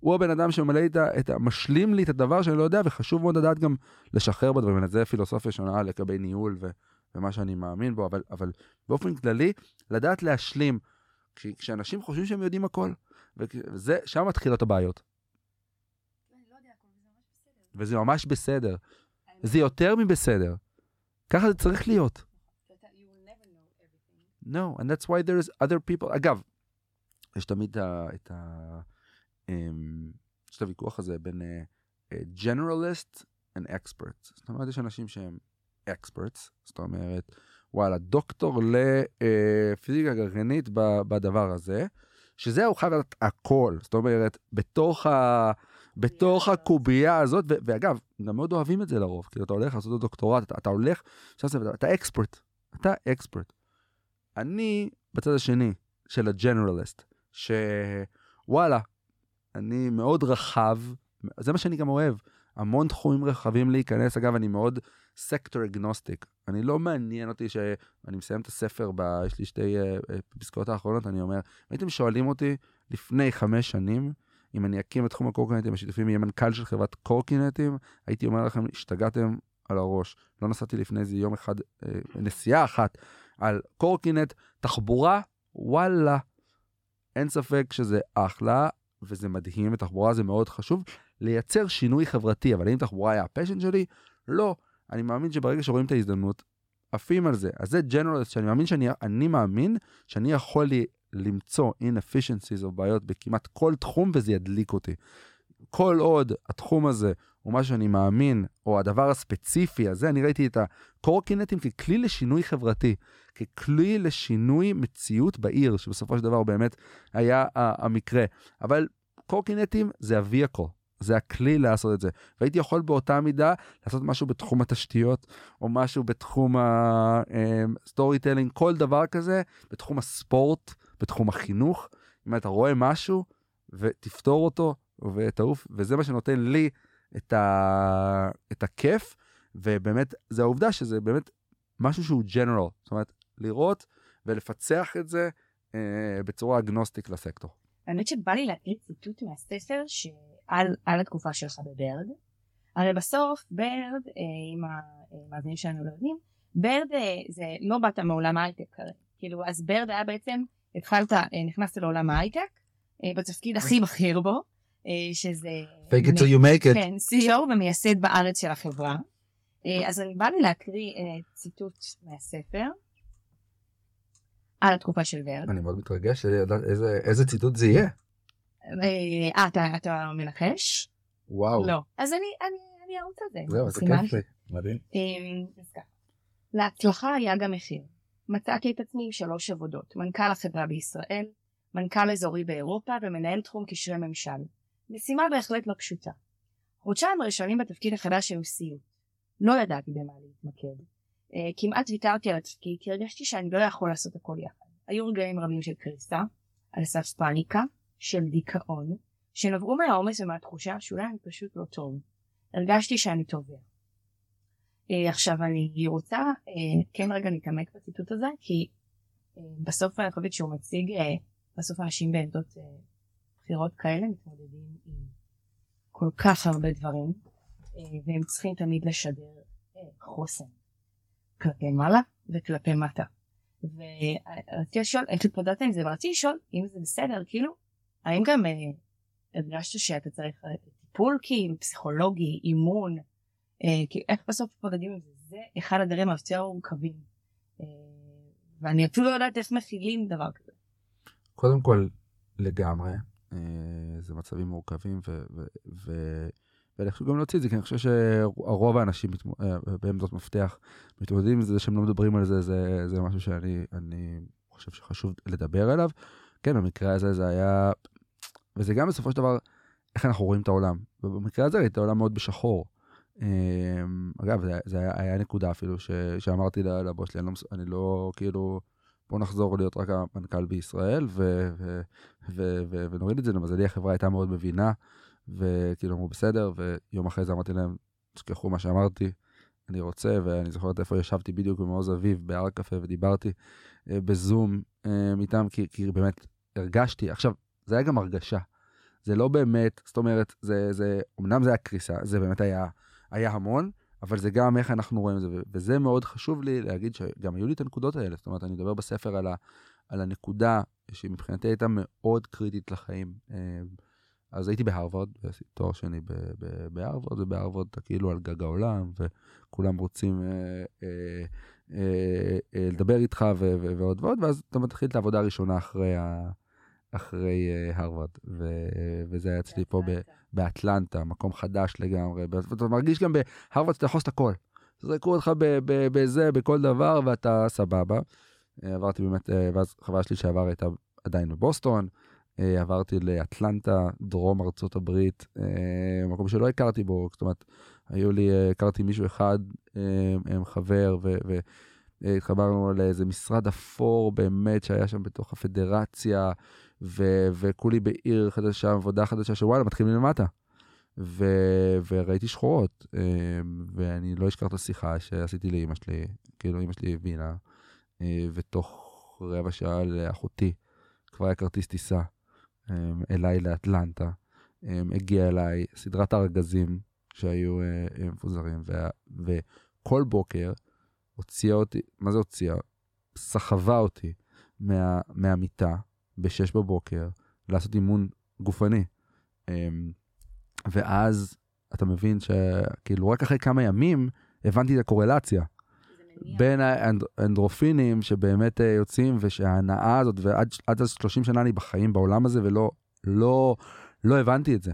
הוא הבן אדם שממלא ה... את ה משלים לי את הדבר שאני לא יודע, וחשוב מאוד לדעת גם לשחרר בדברים האלה. זה פילוסופיה שונה לגבי ניהול ו, ומה שאני מאמין בו, אבל, אבל באופן כללי, לדעת להשלים. כש, כשאנשים חושבים שהם יודעים הכל, וזה, שם מתחילות הבעיות. וזה ממש בסדר. זה יותר מבסדר. ככה זה צריך להיות. No, and that's why there's other people. אגב, יש תמיד את ה... אמ, יש את הוויכוח הזה בין generalist and experts. זאת אומרת, יש אנשים שהם experts, זאת אומרת, וואלה, דוקטור לפיזיקה uh, גרעינית בדבר הזה, שזה הוא חייב לדעת הכל. זאת אומרת, בתוך ה... בתוך הקובייה הזאת, ו- ואגב, גם מאוד אוהבים את זה לרוב, כי אתה הולך לעשות דוקטורט, אתה, אתה הולך, אתה אקספרט, אתה אקספרט. אני בצד השני של הג'נרליסט, שוואלה, אני מאוד רחב, זה מה שאני גם אוהב, המון תחומים רחבים להיכנס. אגב, אני מאוד סקטור אגנוסטיק. אני לא מעניין אותי שאני מסיים את הספר, ב... יש לי שתי uh, פסקאות האחרונות, אני אומר, הייתם שואלים אותי לפני חמש שנים, אם אני אקים את תחום הקורקינטים השיתופים, יהיה מנכ"ל של חברת קורקינטים, הייתי אומר לכם, השתגעתם על הראש. לא נסעתי לפני איזה יום אחד, uh, נסיעה אחת, על קורקינט, תחבורה, וואלה. אין ספק שזה אחלה, וזה מדהים, ותחבורה זה מאוד חשוב, לייצר שינוי חברתי, אבל האם תחבורה היה הפשן שלי? לא. אני מאמין שברגע שרואים את ההזדמנות, עפים על זה. אז זה ג'נרליסט שאני מאמין שאני אני מאמין שאני יכול לי למצוא inefficiencies או בעיות בכמעט כל תחום וזה ידליק אותי. כל עוד התחום הזה הוא מה שאני מאמין, או הדבר הספציפי הזה, אני ראיתי את הקורקינטים ככלי לשינוי חברתי, ככלי לשינוי מציאות בעיר, שבסופו של דבר באמת היה המקרה. אבל קורקינטים זה ה-vehicle, זה הכלי לעשות את זה. והייתי יכול באותה מידה לעשות משהו בתחום התשתיות, או משהו בתחום ה story telling, כל דבר כזה, בתחום הספורט, בתחום החינוך. אם אתה רואה משהו ותפתור אותו ותעוף, וזה מה שנותן לי את, ה... את הכיף, ובאמת, זה העובדה שזה באמת משהו שהוא general, זאת אומרת, לראות ולפצח את זה אה, בצורה agnostic לסקטור. האמת שבא לי להקריא ציטוט מהספר שעל על התקופה שלך בברד. הרי בסוף ברד, אה, אם המאזינים שלנו לא יודעים, ברד אה, זה לא באת מעולם ההייטק הרי. כאילו אז ברד היה בעצם, התחלת, אה, נכנסת לעולם ההייטק, אה, בתפקיד הכי בכיר בו, אה, שזה... fake it till you make it. כן, CEO ומייסד בארץ של החברה. אה, אז אני בא לי להקריא אה, ציטוט מהספר על התקופה של ורד. אני מאוד מתרגש איזה, איזה ציטוט זה יהיה. אה, אתה, אתה מנחש? וואו. לא. אז אני, אני, אני ארוץ על זה. זהו, זה? כיף לי. מדהים. אה, אז ככה. להצלחה היה גם מחיר. מצאתי את עצמי עם שלוש עבודות, מנכ"ל החברה בישראל, מנכ"ל אזורי באירופה ומנהל תחום קשרי ממשל. משימה בהחלט לא פשוטה. חודשיים הראשונים בתפקיד החדש היו סיוט. לא ידעתי במה להתמקד. Uh, כמעט ויתרתי על התפקיד כי הרגשתי שאני לא יכול לעשות הכל יחד. היו רגעים רבים של קריסה, על סף פאניקה, של דיכאון, שנבעו מהעומס ומהתחושה שאולי אני פשוט לא טוב. הרגשתי שאני טובר. Uh, עכשיו אני רוצה uh, כן רגע להתעמק בציטוט הזה כי בסוף אני חושבת שהוא מציג בסוף אנשים בעמדות בחירות כאלה מתמודדים עם כל כך הרבה דברים uh, והם צריכים תמיד לשדר uh, חוסן כלפי מעלה וכלפי מטה. ורציתי לשאול איך התמודדת עם זה ורציתי לשאול אם זה בסדר כאילו האם גם uh, הרגשת שאתה צריך טיפול כאילו פסיכולוגי אימון אה, כי איך בסוף מתמודדים עם זה? זה אחד הדברים היותר מורכבים. אה, ואני אפילו לא יודעת איך מכילים דבר כזה. קודם כל, לגמרי, אה, זה מצבים מורכבים, ואני חושב גם להוציא את זה, כי אני חושב שהרוב האנשים אה, בעמדות מפתח מתמודדים עם זה, שהם לא מדברים על זה, זה, זה משהו שאני אני חושב שחשוב לדבר עליו. כן, במקרה הזה זה היה, וזה גם בסופו של דבר, איך אנחנו רואים את העולם. ובמקרה הזה ראיתי את העולם מאוד בשחור. אמ, אגב, זה, זה היה, היה נקודה אפילו ש, שאמרתי לבוס שלי, אני לא, אני לא כאילו, בוא נחזור להיות רק המנכ"ל בישראל ו, ו, ו, ו, ונוריד את זה. למזלי החברה הייתה מאוד מבינה, וכאילו אמרו בסדר, ויום אחרי זה אמרתי להם, תשכחו מה שאמרתי, אני רוצה, ואני זוכר את איפה ישבתי בדיוק במעוז אביב, בהר קפה, ודיברתי אה, בזום אה, איתם, כי, כי באמת הרגשתי, עכשיו, זה היה גם הרגשה. זה לא באמת, זאת אומרת, זה, זה, אמנם זה היה קריסה, זה באמת היה, היה המון, אבל זה גם איך אנחנו רואים את זה, וזה מאוד חשוב לי להגיד שגם היו לי את הנקודות האלה, זאת אומרת, אני מדבר בספר על, ה, על הנקודה שהיא מבחינתי הייתה מאוד קריטית לחיים. אה, אז הייתי בהרווארד, ועשיתי תואר שני בהרווארד, ובהרווארד אתה כאילו על גג העולם, וכולם רוצים אה, אה, אה, אה, לדבר איתך ועוד ועוד, ואז אתה מתחיל את העבודה הראשונה אחרי, ה- אחרי אה, הרווארד, וזה היה אצלי פה באטלנטה, מקום חדש לגמרי, ואתה מרגיש גם בהרווארד שאתה יכול לעשות הכל. זרקו אותך בזה, בכל דבר, ואתה סבבה. אה, עברתי באמת, אה, ואז חברה שלי שעבר הייתה עדיין בבוסטון, עברתי לאטלנטה, דרום ארצות הברית, מקום שלא הכרתי בו, זאת אומרת, היו לי, הכרתי מישהו אחד, חבר, ו... ו התחברנו לאיזה משרד אפור באמת שהיה שם בתוך הפדרציה, ו- וכולי בעיר חדשה, עבודה חדשה שוואלה, מתחילים למטה. ו- וראיתי שחורות, אה, ואני לא אשכח את השיחה שעשיתי לאימא שלי, כאילו אימא שלי הבינה, אה, ותוך רבע שעה לאחותי כבר היה כרטיס טיסה אה, אליי לאטלנטה, הגיע אליי סדרת הארגזים שהיו מפוזרים, וה- וכל בוקר הוציאה אותי, מה זה הוציאה? סחבה אותי מה, מהמיטה ב-6 בבוקר לעשות אימון גופני. אמ, ואז אתה מבין שכאילו רק אחרי כמה ימים הבנתי את הקורלציה בין האנד- האנדרופינים שבאמת אה, יוצאים ושההנאה הזאת ועד עד אז 30 שנה אני בחיים בעולם הזה ולא לא, לא הבנתי את זה.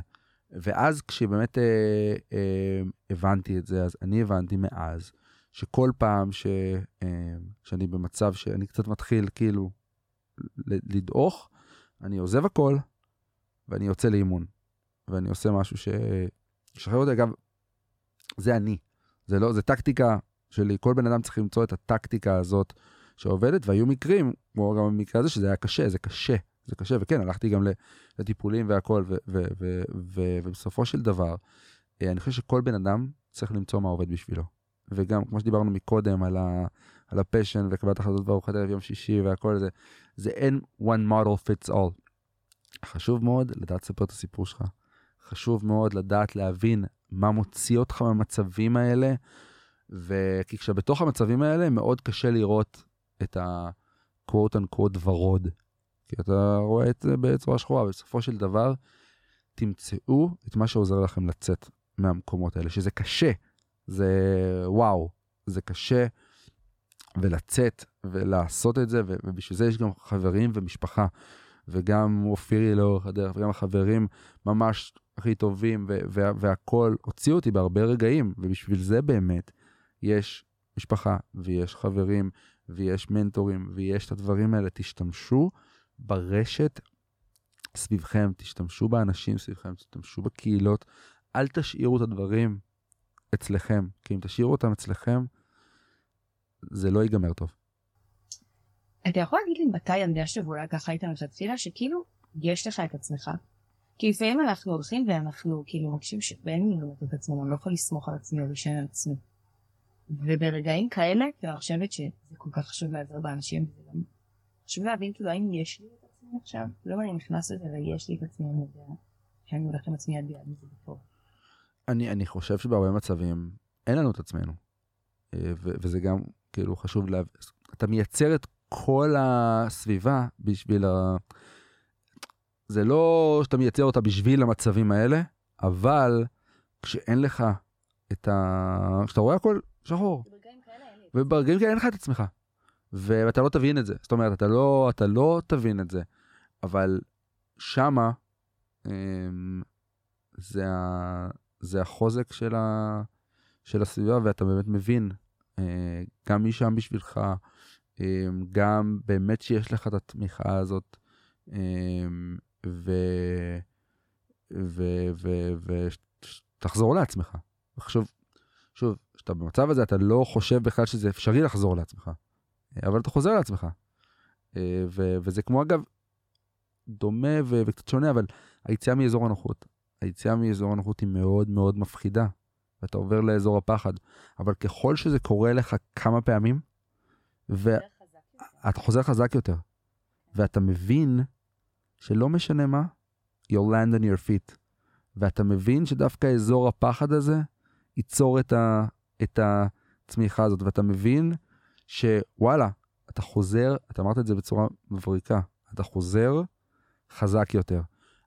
ואז כשבאמת אה, אה, הבנתי את זה אז אני הבנתי מאז שכל פעם ש, אה, שאני במצב שאני קצת מתחיל כאילו לדעוך, אני עוזב הכל ואני יוצא לאימון. ואני עושה משהו ש... שחרר אותי, אגב, זה אני. זה לא, זה טקטיקה שלי, כל בן אדם צריך למצוא את הטקטיקה הזאת שעובדת, והיו מקרים, כמו גם במקרה הזה, שזה היה קשה, זה קשה, זה קשה, וכן, הלכתי גם לטיפולים והכל, ובסופו של דבר, אה, אני חושב שכל בן אדם צריך למצוא מה עובד בשבילו. וגם, כמו שדיברנו מקודם, על, ה- על הפשן וקבלת החלטות בארוחת ערב יום שישי והכל זה, זה אין one model fits all. חשוב מאוד לדעת לספר את הסיפור שלך. חשוב מאוד לדעת להבין מה מוציא אותך מהמצבים האלה, וכי כשבתוך המצבים האלה מאוד קשה לראות את ה-quote unquote ורוד. כי אתה רואה את זה בצורה שחורה, בסופו של דבר תמצאו את מה שעוזר לכם לצאת מהמקומות האלה, שזה קשה, זה וואו, זה קשה, ולצאת ולעשות את זה, ובשביל זה יש גם חברים ומשפחה, וגם אופירי לאורך הדרך, וגם החברים ממש הכי טובים, וה- והכול הוציאו אותי בהרבה רגעים, ובשביל זה באמת יש משפחה, ויש חברים, ויש מנטורים, ויש את הדברים האלה. תשתמשו ברשת סביבכם, תשתמשו באנשים סביבכם, תשתמשו בקהילות, אל תשאירו את הדברים אצלכם, כי אם תשאירו אותם אצלכם, זה לא ייגמר טוב. אתה יכול להגיד לי מתי יודע שאולי ככה היית מלכתחילה שכאילו יש לך את עצמך. כי לפעמים אנחנו הולכים ואנחנו כאילו מרגישים שאין לי לראות את עצמנו, אני לא יכול לסמוך על עצמי או להישען על עצמי. וברגעים כאלה, אני חושבת שזה כל כך חשוב לעזור באנשים, חשוב להבין כאילו האם יש לי את עצמי עכשיו, לא אם אני נכנס לזה ויש לי את עצמי, אני יודע שאני הולך עם עצמי יד ביד וזה בטוב. אני, אני חושב שבהרבה מצבים אין לנו את עצמנו. אה, וזה גם כאילו חשוב להבין, אתה מייצר את כל הסביבה בשביל ה... זה לא שאתה מייצר אותה בשביל המצבים האלה, אבל כשאין לך את ה... כשאתה רואה הכל שחור, וברגעים כאלה אין לך את עצמך, ואתה לא תבין את זה. זאת אומרת, אתה לא, אתה לא תבין את זה, אבל שמה אמ, זה, ה... זה החוזק של, ה... של הסביבה, ואתה באמת מבין אה, גם מי שם בשבילך, גם באמת שיש לך את התמיכה הזאת, אה. ו... ותחזור לעצמך. וחשוב, שוב, כשאתה במצב הזה, אתה לא חושב בכלל שזה אפשרי לחזור לעצמך, אבל אתה חוזר לעצמך. ו... וזה כמו, אגב, דומה ו... וקצת שונה, אבל היציאה מאזור הנוחות. היציאה מאזור הנוחות היא מאוד מאוד מפחידה, ואתה עובר לאזור הפחד. אבל ככל שזה קורה לך כמה פעמים, ואתה חוזר חזק יותר, ואתה מבין שלא משנה מה, you'll land on your feet. ואתה מבין שדווקא אזור הפחד הזה ייצור את, ה, את הצמיחה הזאת, ואתה מבין שוואלה, אתה חוזר, אתה אמרת את זה בצורה מבריקה, אתה חוזר חזק יותר.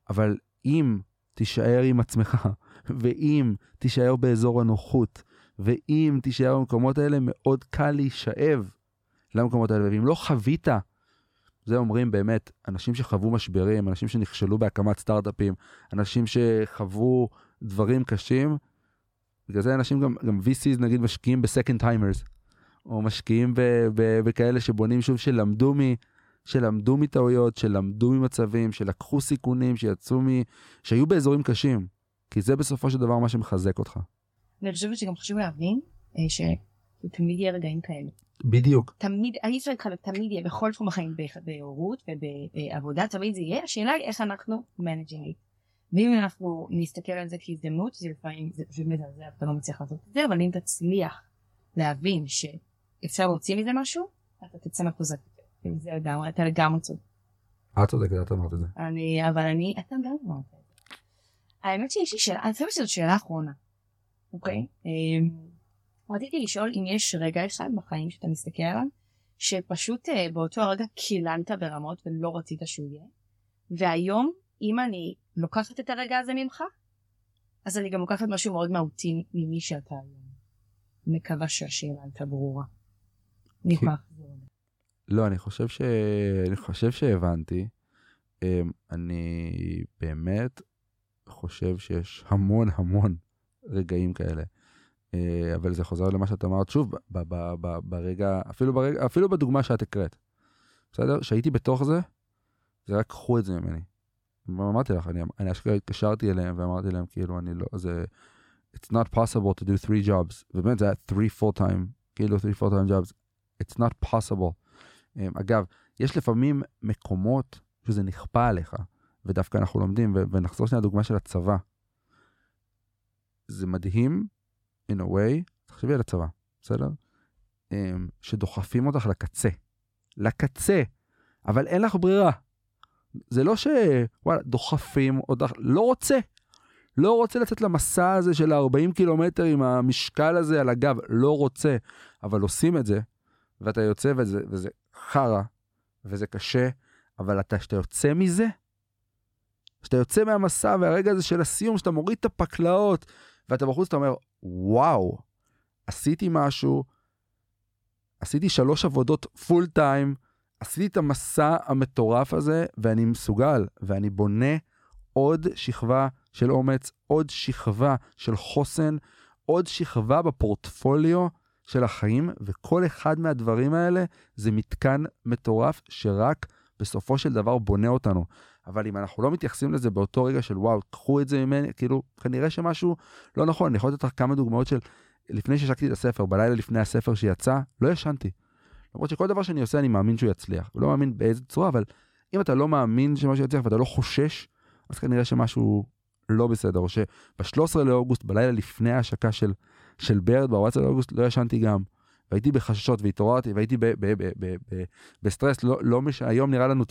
אבל אם תישאר עם עצמך, ואם תישאר באזור הנוחות, ואם תישאר במקומות האלה, מאוד קל להישאב למקומות האלה. ואם לא חווית, זה אומרים באמת, אנשים שחוו משברים, אנשים שנכשלו בהקמת סטארט-אפים, אנשים שחוו דברים קשים, בגלל זה אנשים גם, גם VCs נגיד משקיעים ב second timers, או משקיעים בכאלה שבונים שוב שלמדו מ... שלמדו מטעויות, שלמדו ממצבים, שלקחו סיכונים, שיצאו מ... שהיו באזורים קשים. כי זה בסופו של דבר מה שמחזק אותך. אני חושבת שגם חשוב להבין אה, שתמיד יהיה רגעים כאלה. בדיוק. תמיד, אני חושבת תמיד יהיה בכל תחום החיים, בהורות ובעבודה, תמיד זה יהיה, השאלה היא איך אנחנו managing. ואם אנחנו נסתכל על זה כהזדמנות, זה לפעמים, זה פשוט מזעזע, אתה לא מצליח לעשות את זה, אבל אם תצליח להבין שאפשר להוציא מזה משהו, אתה תצא מחוזק. זה לגמרי, אתה לגמרי צודק. את צודקת, את אמרת את זה. אני, אבל אני, אתה גם אמרת את זה. האמת שיש לי שאלה, אני חושבת שזאת שאלה אחרונה, אוקיי? רציתי לשאול אם יש רגע אחד בחיים שאתה מסתכל עליו, שפשוט אה, באותו הרגע קילנת ברמות ולא רצית שהוא יהיה, והיום, אם אני לוקחת את הרגע הזה ממך, אז אני גם לוקחת משהו מאוד מהותי ממי שאתה היום. מקווה שהשאלה הייתה ברורה. לא, אני חושב ש... אני חושב שהבנתי. אמ, אני באמת חושב שיש המון המון רגעים כאלה. אה, אבל זה חוזר למה שאת אמרת שוב, ב- ב- ב- ברגע, אפילו ברגע, אפילו בדוגמה שאת הקראת. בסדר? שהייתי בתוך זה, זה רק קחו את זה ממני. אמרתי לך, אני, אני אשכרה התקשרתי אליהם ואמרתי להם, כאילו, אני לא, זה, it's not possible to do three jobs, ובאמת זה היה three full time, כאילו three full time jobs, it's not possible. Um, אגב, יש לפעמים מקומות שזה נכפה עליך, ודווקא אנחנו לומדים, ונחזור שנייה לדוגמה של הצבא. זה מדהים, in a way, תחשבי על הצבא, בסדר? Um, שדוחפים אותך לקצה. לקצה, אבל אין לך ברירה. זה לא שוואלה, דוחפים אותך, לא רוצה. לא רוצה לצאת למסע הזה של 40 קילומטר עם המשקל הזה על הגב, לא רוצה. אבל עושים את זה, ואתה יוצא וזה, וזה חרא, וזה קשה, אבל אתה, כשאתה יוצא מזה, כשאתה יוצא מהמסע והרגע הזה של הסיום, שאתה מוריד את הפקלאות, ואתה בחוץ, אתה אומר, וואו, עשיתי משהו, עשיתי שלוש עבודות פול טיים, עשיתי את המסע המטורף הזה, ואני מסוגל, ואני בונה עוד שכבה של אומץ, עוד שכבה של חוסן, עוד שכבה בפורטפוליו של החיים, וכל אחד מהדברים האלה זה מתקן מטורף שרק בסופו של דבר בונה אותנו. אבל אם אנחנו לא מתייחסים לזה באותו רגע של וואו, קחו את זה ממני, כאילו, כנראה שמשהו לא נכון. אני יכול לתת לך כמה דוגמאות של לפני שהשקתי את הספר, בלילה לפני הספר שיצא, לא ישנתי. למרות שכל דבר שאני עושה אני מאמין שהוא יצליח. לא מאמין באיזה צורה, אבל אם אתה לא מאמין שמשהו יצליח ואתה לא חושש, אז כנראה שמשהו לא בסדר. או שב-13 לאוגוסט, בלילה לפני ההשקה של, של Bird, ב-14 לאוגוסט, לא ישנתי גם. והייתי בחששות והתעוררתי והייתי בסטרס, לא, לא מש... היום נראה לנו,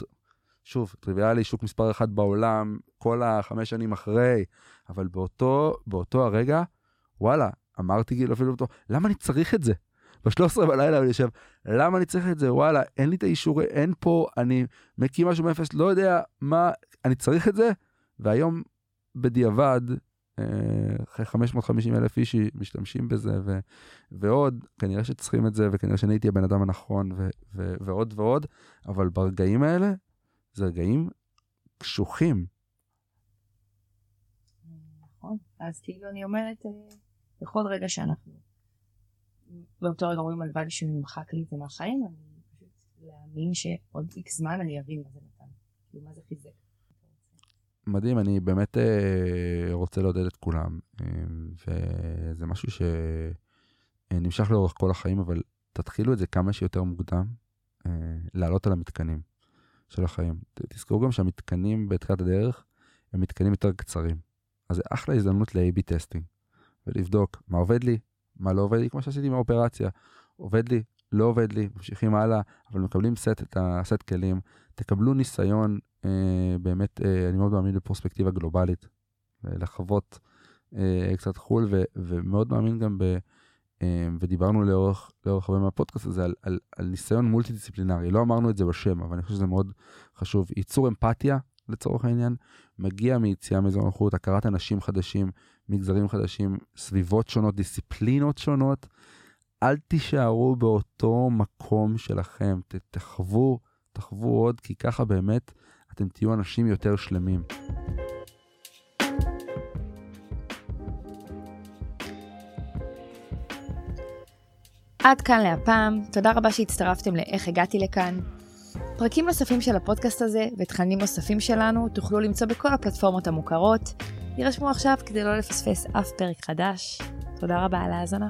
שוב, טריוויאלי, שוק מספר אחת בעולם, כל החמש שנים אחרי, אבל באותו, באותו הרגע, וואלה, אמרתי כאילו אפילו אותו, למה אני צריך את זה? ב-13 בלילה אני יושב, למה אני צריך את זה? וואלה, אין לי את האישורי, אין פה, אני מקים משהו מאפס, לא יודע מה, אני צריך את זה? והיום, בדיעבד, אה, אחרי 550 אלף איש משתמשים בזה, ו- ועוד, כנראה שצריכים את זה, וכנראה שאני הייתי הבן אדם הנכון, ו- ו- ועוד ועוד, אבל ברגעים האלה, זה רגעים קשוחים. נכון, אז כאילו אני אומרת, אה, בכל רגע שאנחנו באותו רגע אומרים הלוואי שנמחק לי את זה מהחיים, אני פשוט להאמין שעוד איקס זמן אני אבין מה זה נתן, כאילו מה זה חיזק. מדהים, אני באמת אה, רוצה לעודד את כולם, אה, וזה משהו שנמשך לאורך כל החיים, אבל תתחילו את זה כמה שיותר מוקדם, אה, לעלות על המתקנים של החיים. תזכרו גם שהמתקנים בתחילת הדרך הם מתקנים יותר קצרים. אז זה אחלה הזדמנות ל-AB testing, ולבדוק מה עובד לי, מה לא עובד לי, כמו שעשיתי עם האופרציה. עובד לי, לא עובד לי, ממשיכים הלאה, אבל מקבלים סט, את הסט כלים, תקבלו ניסיון, אה, באמת, אה, אני מאוד מאמין בפרוספקטיבה גלובלית, לחוות אה, קצת חו"ל, ו, ומאוד מאמין גם ב... אה, ודיברנו לאורך, לאורך הרבה מהפודקאסט הזה על, על, על ניסיון מולטי דיסציפלינרי, לא אמרנו את זה בשם, אבל אני חושב שזה מאוד חשוב. ייצור אמפתיה, לצורך העניין, מגיע מיציאה מאזור נוחות, הכרת אנשים חדשים, מגזרים חדשים, סביבות שונות, דיסציפלינות שונות. אל תישארו באותו מקום שלכם, תחוו, תחוו עוד, כי ככה באמת אתם תהיו אנשים יותר שלמים. עד כאן להפעם, תודה רבה שהצטרפתם לאיך הגעתי לכאן. פרקים נוספים של הפודקאסט הזה ותכנים נוספים שלנו תוכלו למצוא בכל הפלטפורמות המוכרות. יירשמו עכשיו כדי לא לפספס אף פרק חדש. תודה רבה על ההאזנה.